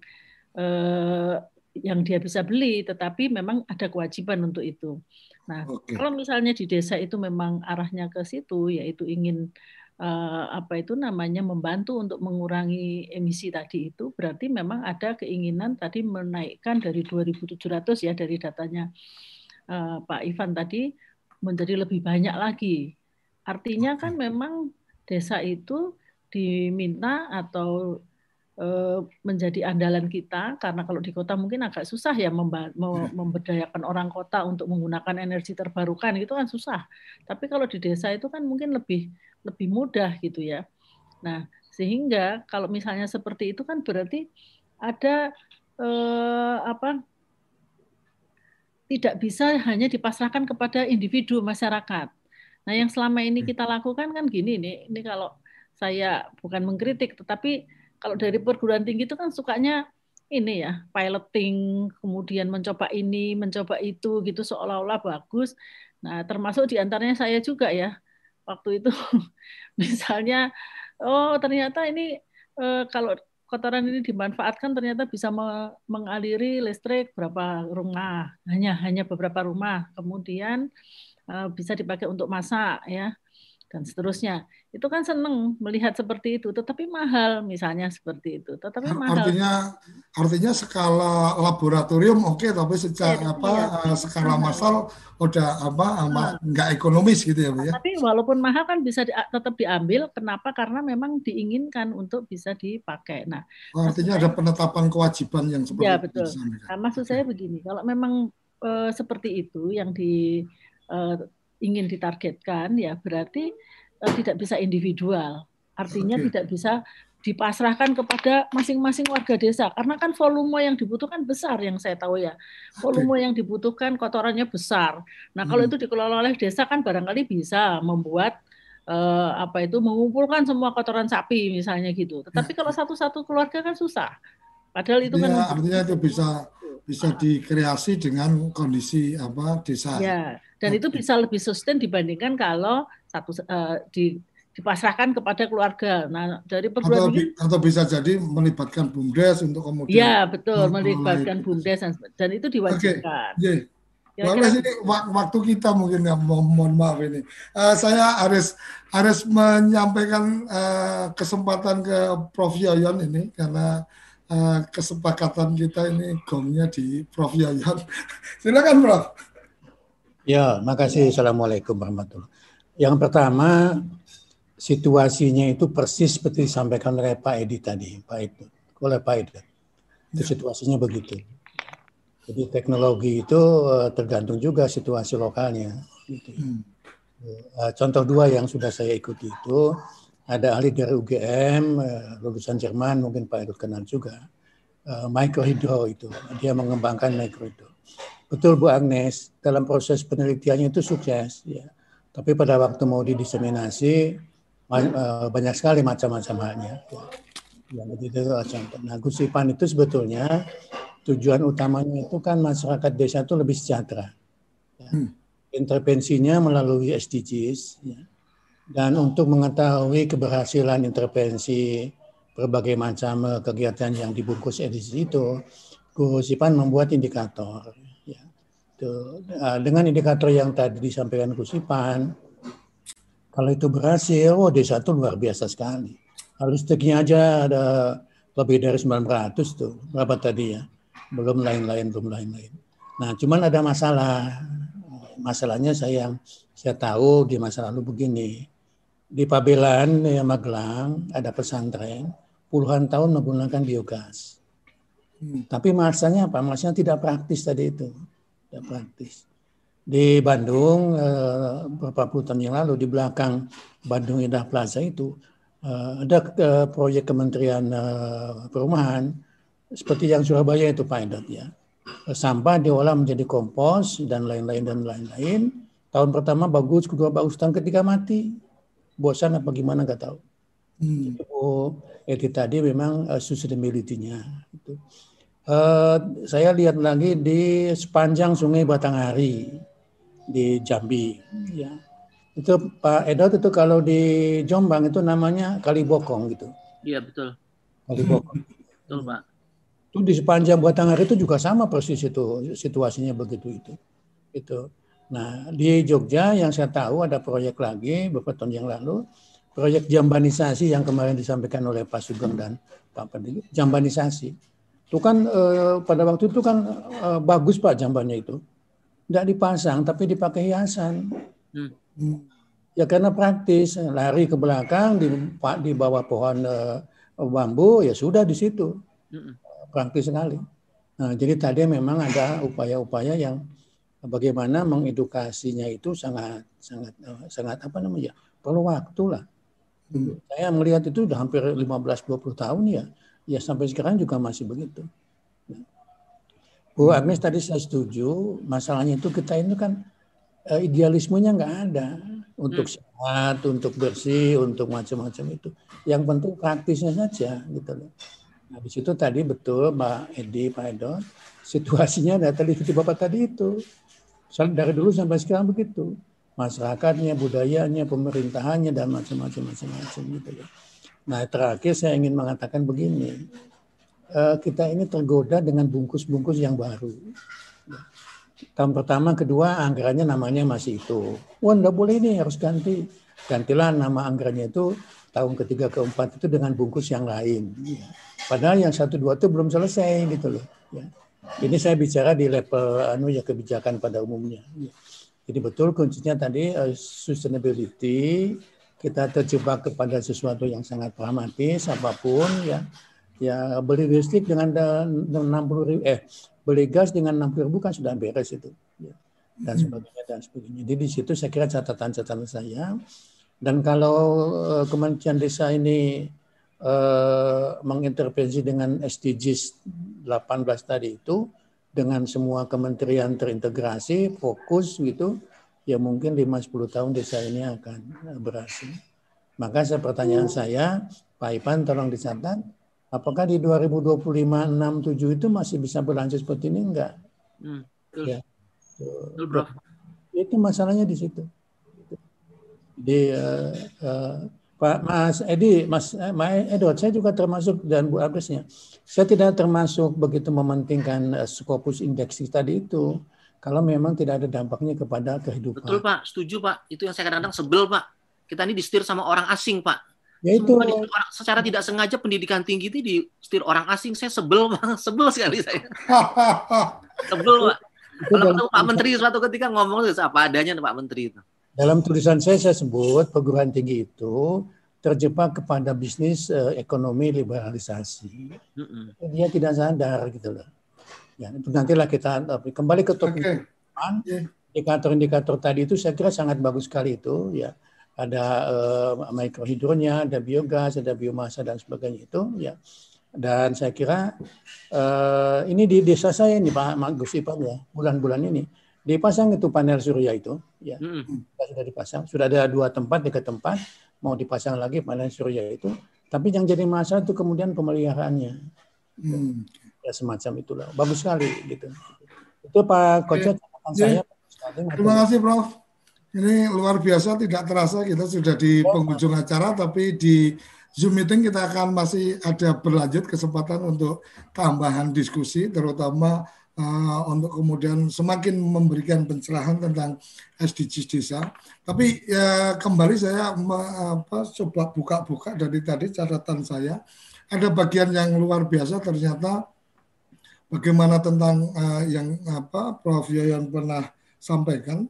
eh, yang dia bisa beli, tetapi memang ada kewajiban untuk itu. Nah, okay. kalau misalnya di desa itu memang arahnya ke situ, yaitu ingin uh, apa itu namanya membantu untuk mengurangi emisi tadi itu berarti memang ada keinginan tadi menaikkan dari 2.700 ya dari datanya uh, Pak Ivan tadi menjadi lebih banyak lagi. Artinya kan memang desa itu diminta atau eh, menjadi andalan kita karena kalau di kota mungkin agak susah ya memberdayakan orang kota untuk menggunakan energi terbarukan itu kan susah. Tapi kalau di desa itu kan mungkin lebih lebih mudah gitu ya. Nah, sehingga kalau misalnya seperti itu kan berarti ada eh, apa tidak bisa hanya dipasrahkan kepada individu masyarakat. Nah, yang selama ini kita lakukan kan gini nih, ini kalau saya bukan mengkritik, tetapi kalau dari perguruan tinggi itu kan sukanya ini ya piloting, kemudian mencoba ini, mencoba itu gitu seolah-olah bagus. Nah, termasuk di antaranya saya juga ya. Waktu itu misalnya oh ternyata ini eh, kalau kotoran ini dimanfaatkan ternyata bisa mengaliri listrik berapa rumah hanya hanya beberapa rumah. Kemudian bisa dipakai untuk masak ya dan seterusnya. Itu kan seneng melihat seperti itu, tetapi mahal misalnya seperti itu. Tetapi mahal. Artinya artinya skala laboratorium oke, okay, tapi secara ya, apa ya. skala massal udah apa nah. nggak ekonomis gitu ya, Bu ya. Tapi walaupun mahal kan bisa di, tetap diambil. Kenapa? Karena memang diinginkan untuk bisa dipakai. Nah, oh, artinya ada penetapan kewajiban yang seperti ya, betul. itu. Nah, maksud saya begini, kalau memang e, seperti itu yang di ingin ditargetkan ya berarti uh, tidak bisa individual. Artinya okay. tidak bisa dipasrahkan kepada masing-masing warga desa karena kan volume yang dibutuhkan besar yang saya tahu ya. Volume yang dibutuhkan kotorannya besar. Nah, kalau hmm. itu dikelola oleh desa kan barangkali bisa membuat uh, apa itu mengumpulkan semua kotoran sapi misalnya gitu. Tetapi ya. kalau satu-satu keluarga kan susah. Padahal itu ya, kan artinya itu bisa bisa dikreasi dengan kondisi apa desa. Ya, dan itu bisa lebih sustain dibandingkan kalau satu uh, di dipasrahkan kepada keluarga. Nah, dari perguruan atau, tinggi atau bisa jadi melibatkan bumdes untuk kemudian Ya, betul, melibatkan bumdes dan, dan itu diwajibkan. Okay. Yeah. Kira -kira... ini waktu kita mungkin ya mohon maaf ini. Uh, saya harus harus menyampaikan uh, kesempatan ke Prof Yoyon ini karena uh, kesepakatan kita ini gongnya di Prof Yoyon. Silakan Prof. Ya, makasih. Assalamualaikum warahmatullahi Yang pertama, situasinya itu persis seperti disampaikan oleh Pak Edi tadi, Pak Edi, oleh Pak Edi. Itu ya. situasinya begitu. Jadi teknologi itu eh, tergantung juga situasi lokalnya. Gitu. Hmm. Eh, contoh dua yang sudah saya ikuti itu ada ahli dari UGM, eh, lulusan Jerman, mungkin Pak Edo kenal juga, microhydro itu. Dia mengembangkan microhydro. Betul Bu Agnes, dalam proses penelitiannya itu sukses. Ya. Tapi pada waktu mau didiseminasi, Eh, banyak sekali macam-macam halnya. Ya, itu contoh. Nah, Gusipan itu sebetulnya tujuan utamanya itu kan masyarakat desa itu lebih sejahtera. Ya. Hmm. Intervensinya melalui SDGs. Ya. Dan untuk mengetahui keberhasilan intervensi berbagai macam eh, kegiatan yang dibungkus SDGs itu, Gusipan membuat indikator. Ya. Eh, dengan indikator yang tadi disampaikan Gusipan, kalau itu berhasil, oh desa itu luar biasa sekali. Harus aja ada lebih dari 900 tuh. Berapa tadi ya? Belum lain-lain, belum lain-lain. Nah, cuman ada masalah. Masalahnya saya saya tahu di masa lalu begini. Di Pabelan, ya Magelang, ada pesantren, puluhan tahun menggunakan biogas. Hmm. Tapi masanya apa? Masanya tidak praktis tadi itu. Tidak praktis di Bandung uh, beberapa puluh tahun yang lalu di belakang Bandung Indah Plaza itu uh, ada uh, proyek Kementerian Perumahan seperti yang Surabaya itu Pak Edat ya. Sampah diolah menjadi kompos dan lain-lain dan lain-lain. Tahun pertama bagus, kedua bagus, tahun ketiga mati. Bosan apa gimana nggak tahu. Hmm. Oh, itu tadi memang uh, sustainability-nya. Itu. Uh, saya lihat lagi di sepanjang Sungai Batanghari di Jambi. Ya. Itu Pak Edot itu kalau di Jombang itu namanya Kali Bokong gitu. Iya betul. Kali Bokong. betul Pak. Itu di sepanjang Batanghari itu juga sama persis itu situasinya begitu itu. Itu. Nah di Jogja yang saya tahu ada proyek lagi beberapa tahun yang lalu proyek jambanisasi yang kemarin disampaikan oleh Pak Sugeng dan Pak Pendiri, jambanisasi. Itu kan eh, pada waktu itu kan eh, bagus Pak jambannya itu tidak dipasang tapi dipakai hiasan. Hmm. Ya karena praktis, lari ke belakang di, di bawah pohon uh, bambu ya sudah di situ. Hmm. Praktis sekali. Nah, jadi tadi memang ada upaya-upaya yang bagaimana mengedukasinya itu sangat sangat uh, sangat apa namanya? perlu waktu lah. Hmm. Saya melihat itu sudah hampir 15 20 tahun ya. Ya sampai sekarang juga masih begitu. Bu Agnes tadi saya setuju, masalahnya itu kita ini kan uh, idealismenya nggak ada untuk hmm. sehat, untuk bersih, untuk macam-macam itu. Yang penting praktisnya saja gitu loh. Nah di situ tadi betul Mbak Edi, Pak Edo, situasinya ada tadi seperti Bapak tadi itu. Dari dulu sampai sekarang begitu. Masyarakatnya, budayanya, pemerintahannya, dan macam-macam macam-macam gitu loh. Nah terakhir saya ingin mengatakan begini, Eh, kita ini tergoda dengan bungkus-bungkus yang baru. Tahun pertama, kedua anggarannya namanya masih itu. Wah, enggak boleh ini harus ganti. Gantilah nama anggarannya itu tahun ketiga keempat itu dengan bungkus yang lain. Padahal yang satu dua itu belum selesai gitu loh. Ya. Ini saya bicara di level anu ya kebijakan pada umumnya. Jadi betul kuncinya tadi uh, sustainability kita terjebak kepada sesuatu yang sangat pragmatis apa pun ya ya beli listrik dengan 60 ribu, eh beli gas dengan 60 ribu kan sudah beres itu ya. dan hmm. sebagainya dan sebagainya. Jadi di situ saya kira catatan-catatan saya dan kalau uh, Kementerian Desa ini uh, mengintervensi dengan SDGs 18 tadi itu dengan semua kementerian terintegrasi fokus gitu ya mungkin 5-10 tahun desa ini akan berhasil. Maka saya pertanyaan saya Pak Ipan tolong dicatat Apakah di 2025 67 itu masih bisa berlanjut seperti ini enggak? Hmm, betul. Ya. Betul, Bro. Itu masalahnya di situ. Di uh, uh, Pak Mas Edi, Mas eh, Mas Edward, saya juga termasuk dan Bu Agnesnya. Saya tidak termasuk begitu mementingkan uh, Scopus Index tadi itu kalau memang tidak ada dampaknya kepada kehidupan. Betul Pak, setuju Pak. Itu yang saya kadang-kadang sebel Pak. Kita ini disetir sama orang asing Pak. Ya itu. Orang, secara tidak sengaja pendidikan tinggi itu disetir orang asing. Saya sebel Pak, sebel sekali saya. sebel Pak. Kalau Pak Menteri suatu ketika ngomong apa adanya Pak Menteri itu. Dalam tulisan saya saya sebut perguruan tinggi itu terjebak kepada bisnis uh, ekonomi liberalisasi. Mm-hmm. Dia tidak sadar gitu loh. Ya, itu nantilah kita kembali ke topik okay. indikator-indikator tadi itu saya kira sangat bagus sekali itu ya. Ada uh, mikrohidronya, ada biogas, ada biomasa dan sebagainya itu ya. Dan saya kira uh, ini di desa saya ini Pak Gus Ipang ya, bulan-bulan ini dipasang itu panel surya itu ya. Mm. sudah dipasang. Sudah ada dua tempat tiga tempat. Mau dipasang lagi panel surya itu. Tapi yang jadi masalah itu kemudian pemeliharaannya. Mm. ya semacam itulah. Bagus sekali gitu. Itu Pak Koco catatan saya. Terima kasih Prof. Ini luar biasa tidak terasa kita sudah di penghujung acara tapi di Zoom meeting kita akan masih ada berlanjut kesempatan untuk tambahan diskusi terutama uh, untuk kemudian semakin memberikan pencerahan tentang SDGs desa. Tapi ya kembali saya apa, coba buka-buka dari tadi catatan saya. Ada bagian yang luar biasa ternyata bagaimana tentang uh, yang apa Prof. Yoyon pernah sampaikan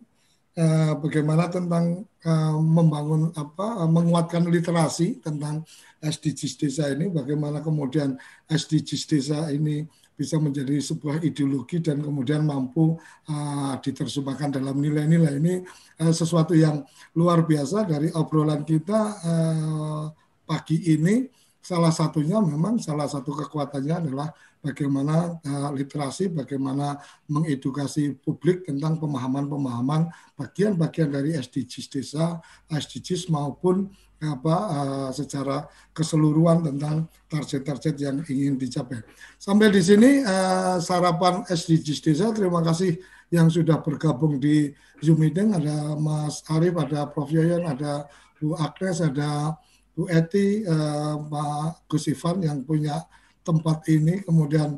uh, bagaimana tentang uh, membangun apa uh, menguatkan literasi tentang SDGs desa ini. Bagaimana kemudian SDGs desa ini bisa menjadi sebuah ideologi dan kemudian mampu uh, diterjemahkan dalam nilai-nilai. Ini uh, sesuatu yang luar biasa dari obrolan kita uh, pagi ini. Salah satunya memang salah satu kekuatannya adalah bagaimana uh, literasi, bagaimana mengedukasi publik tentang pemahaman-pemahaman bagian-bagian dari SDGs desa, SDGs maupun apa uh, secara keseluruhan tentang target-target yang ingin dicapai. Sampai di sini uh, sarapan SDGs Desa. Terima kasih yang sudah bergabung di Zoom meeting. Ada Mas Arief, ada Prof Yoyon, ada Bu Agnes, ada Bu Eti, uh, Pak Gus Ivan yang punya tempat ini. Kemudian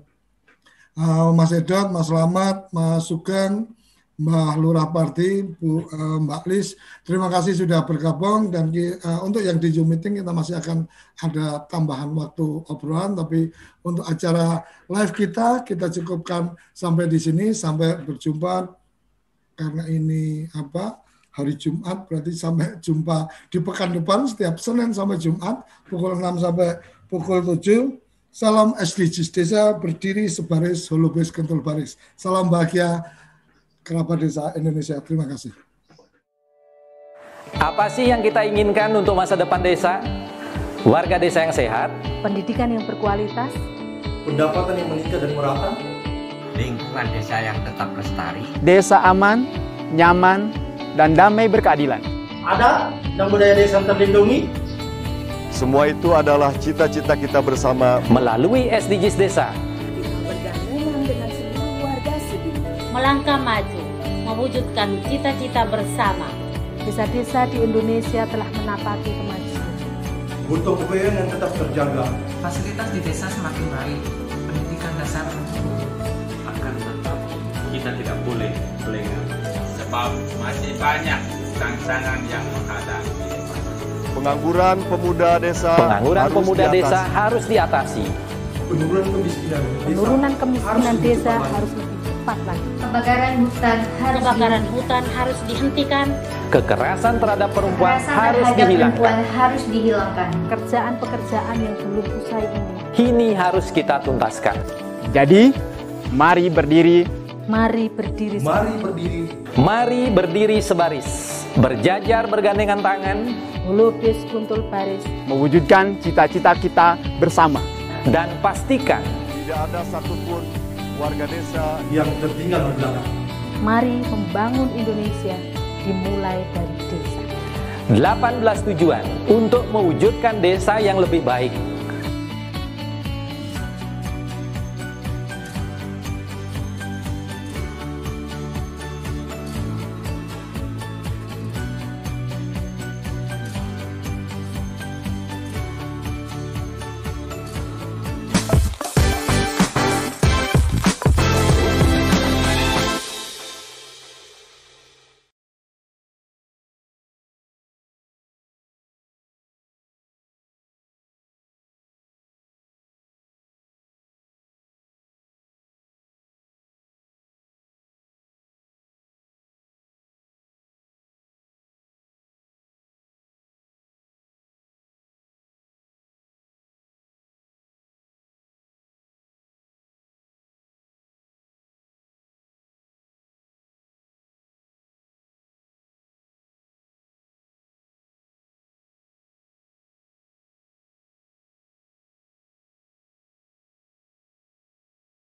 uh, Mas Edot, Mas Lamat, Mas Sugeng, Mbak Lurah Parti, Bu uh, Mbak Lis, terima kasih sudah bergabung dan uh, untuk yang di Zoom meeting kita masih akan ada tambahan waktu obrolan, tapi untuk acara live kita kita cukupkan sampai di sini sampai berjumpa karena ini apa hari Jumat berarti sampai jumpa di pekan depan setiap Senin sampai Jumat pukul 6 sampai pukul 7. Salam SDGs Desa berdiri sebaris holobes kentul baris. Salam bahagia kerabat desa Indonesia. Terima kasih. Apa sih yang kita inginkan untuk masa depan desa? Warga desa yang sehat, pendidikan yang berkualitas, pendapatan yang meningkat dan merata, lingkungan desa yang tetap lestari, desa aman, nyaman, dan damai berkeadilan. Ada dan budaya desa terlindungi. Semua itu adalah cita-cita kita bersama melalui SDGs Desa. melangkah maju, mewujudkan cita-cita bersama. Desa-desa di Indonesia telah menapaki kemajuan. Untuk kebayaan yang tetap terjaga. Fasilitas di desa semakin baik, pendidikan dasar akan tetap kita tidak boleh lengah. Sebab masih banyak tantangan yang menghadang. Pengangguran pemuda desa Pengangguran harus pemuda diatasi. desa harus diatasi. Penurunan kemiskinan desa, Penurunan kemiskinan desa harus lebih cepat lagi. Kebakaran hutan harus kebakaran hutan harus dihentikan. Kekerasan terhadap perempuan Kekerasan harus terhadap dihilangkan. perempuan harus dihilangkan. Pekerjaan-pekerjaan yang belum usai ini. Ini harus kita tuntaskan. Jadi, mari berdiri. Mari berdiri. Mari berdiri. Mari berdiri sebaris. Berjajar bergandengan tangan. Melukis kuntul baris. Mewujudkan cita-cita kita bersama. Dan pastikan tidak ada satupun warga desa yang tertinggal di belakang. Mari membangun Indonesia dimulai dari desa. 18 tujuan untuk mewujudkan desa yang lebih baik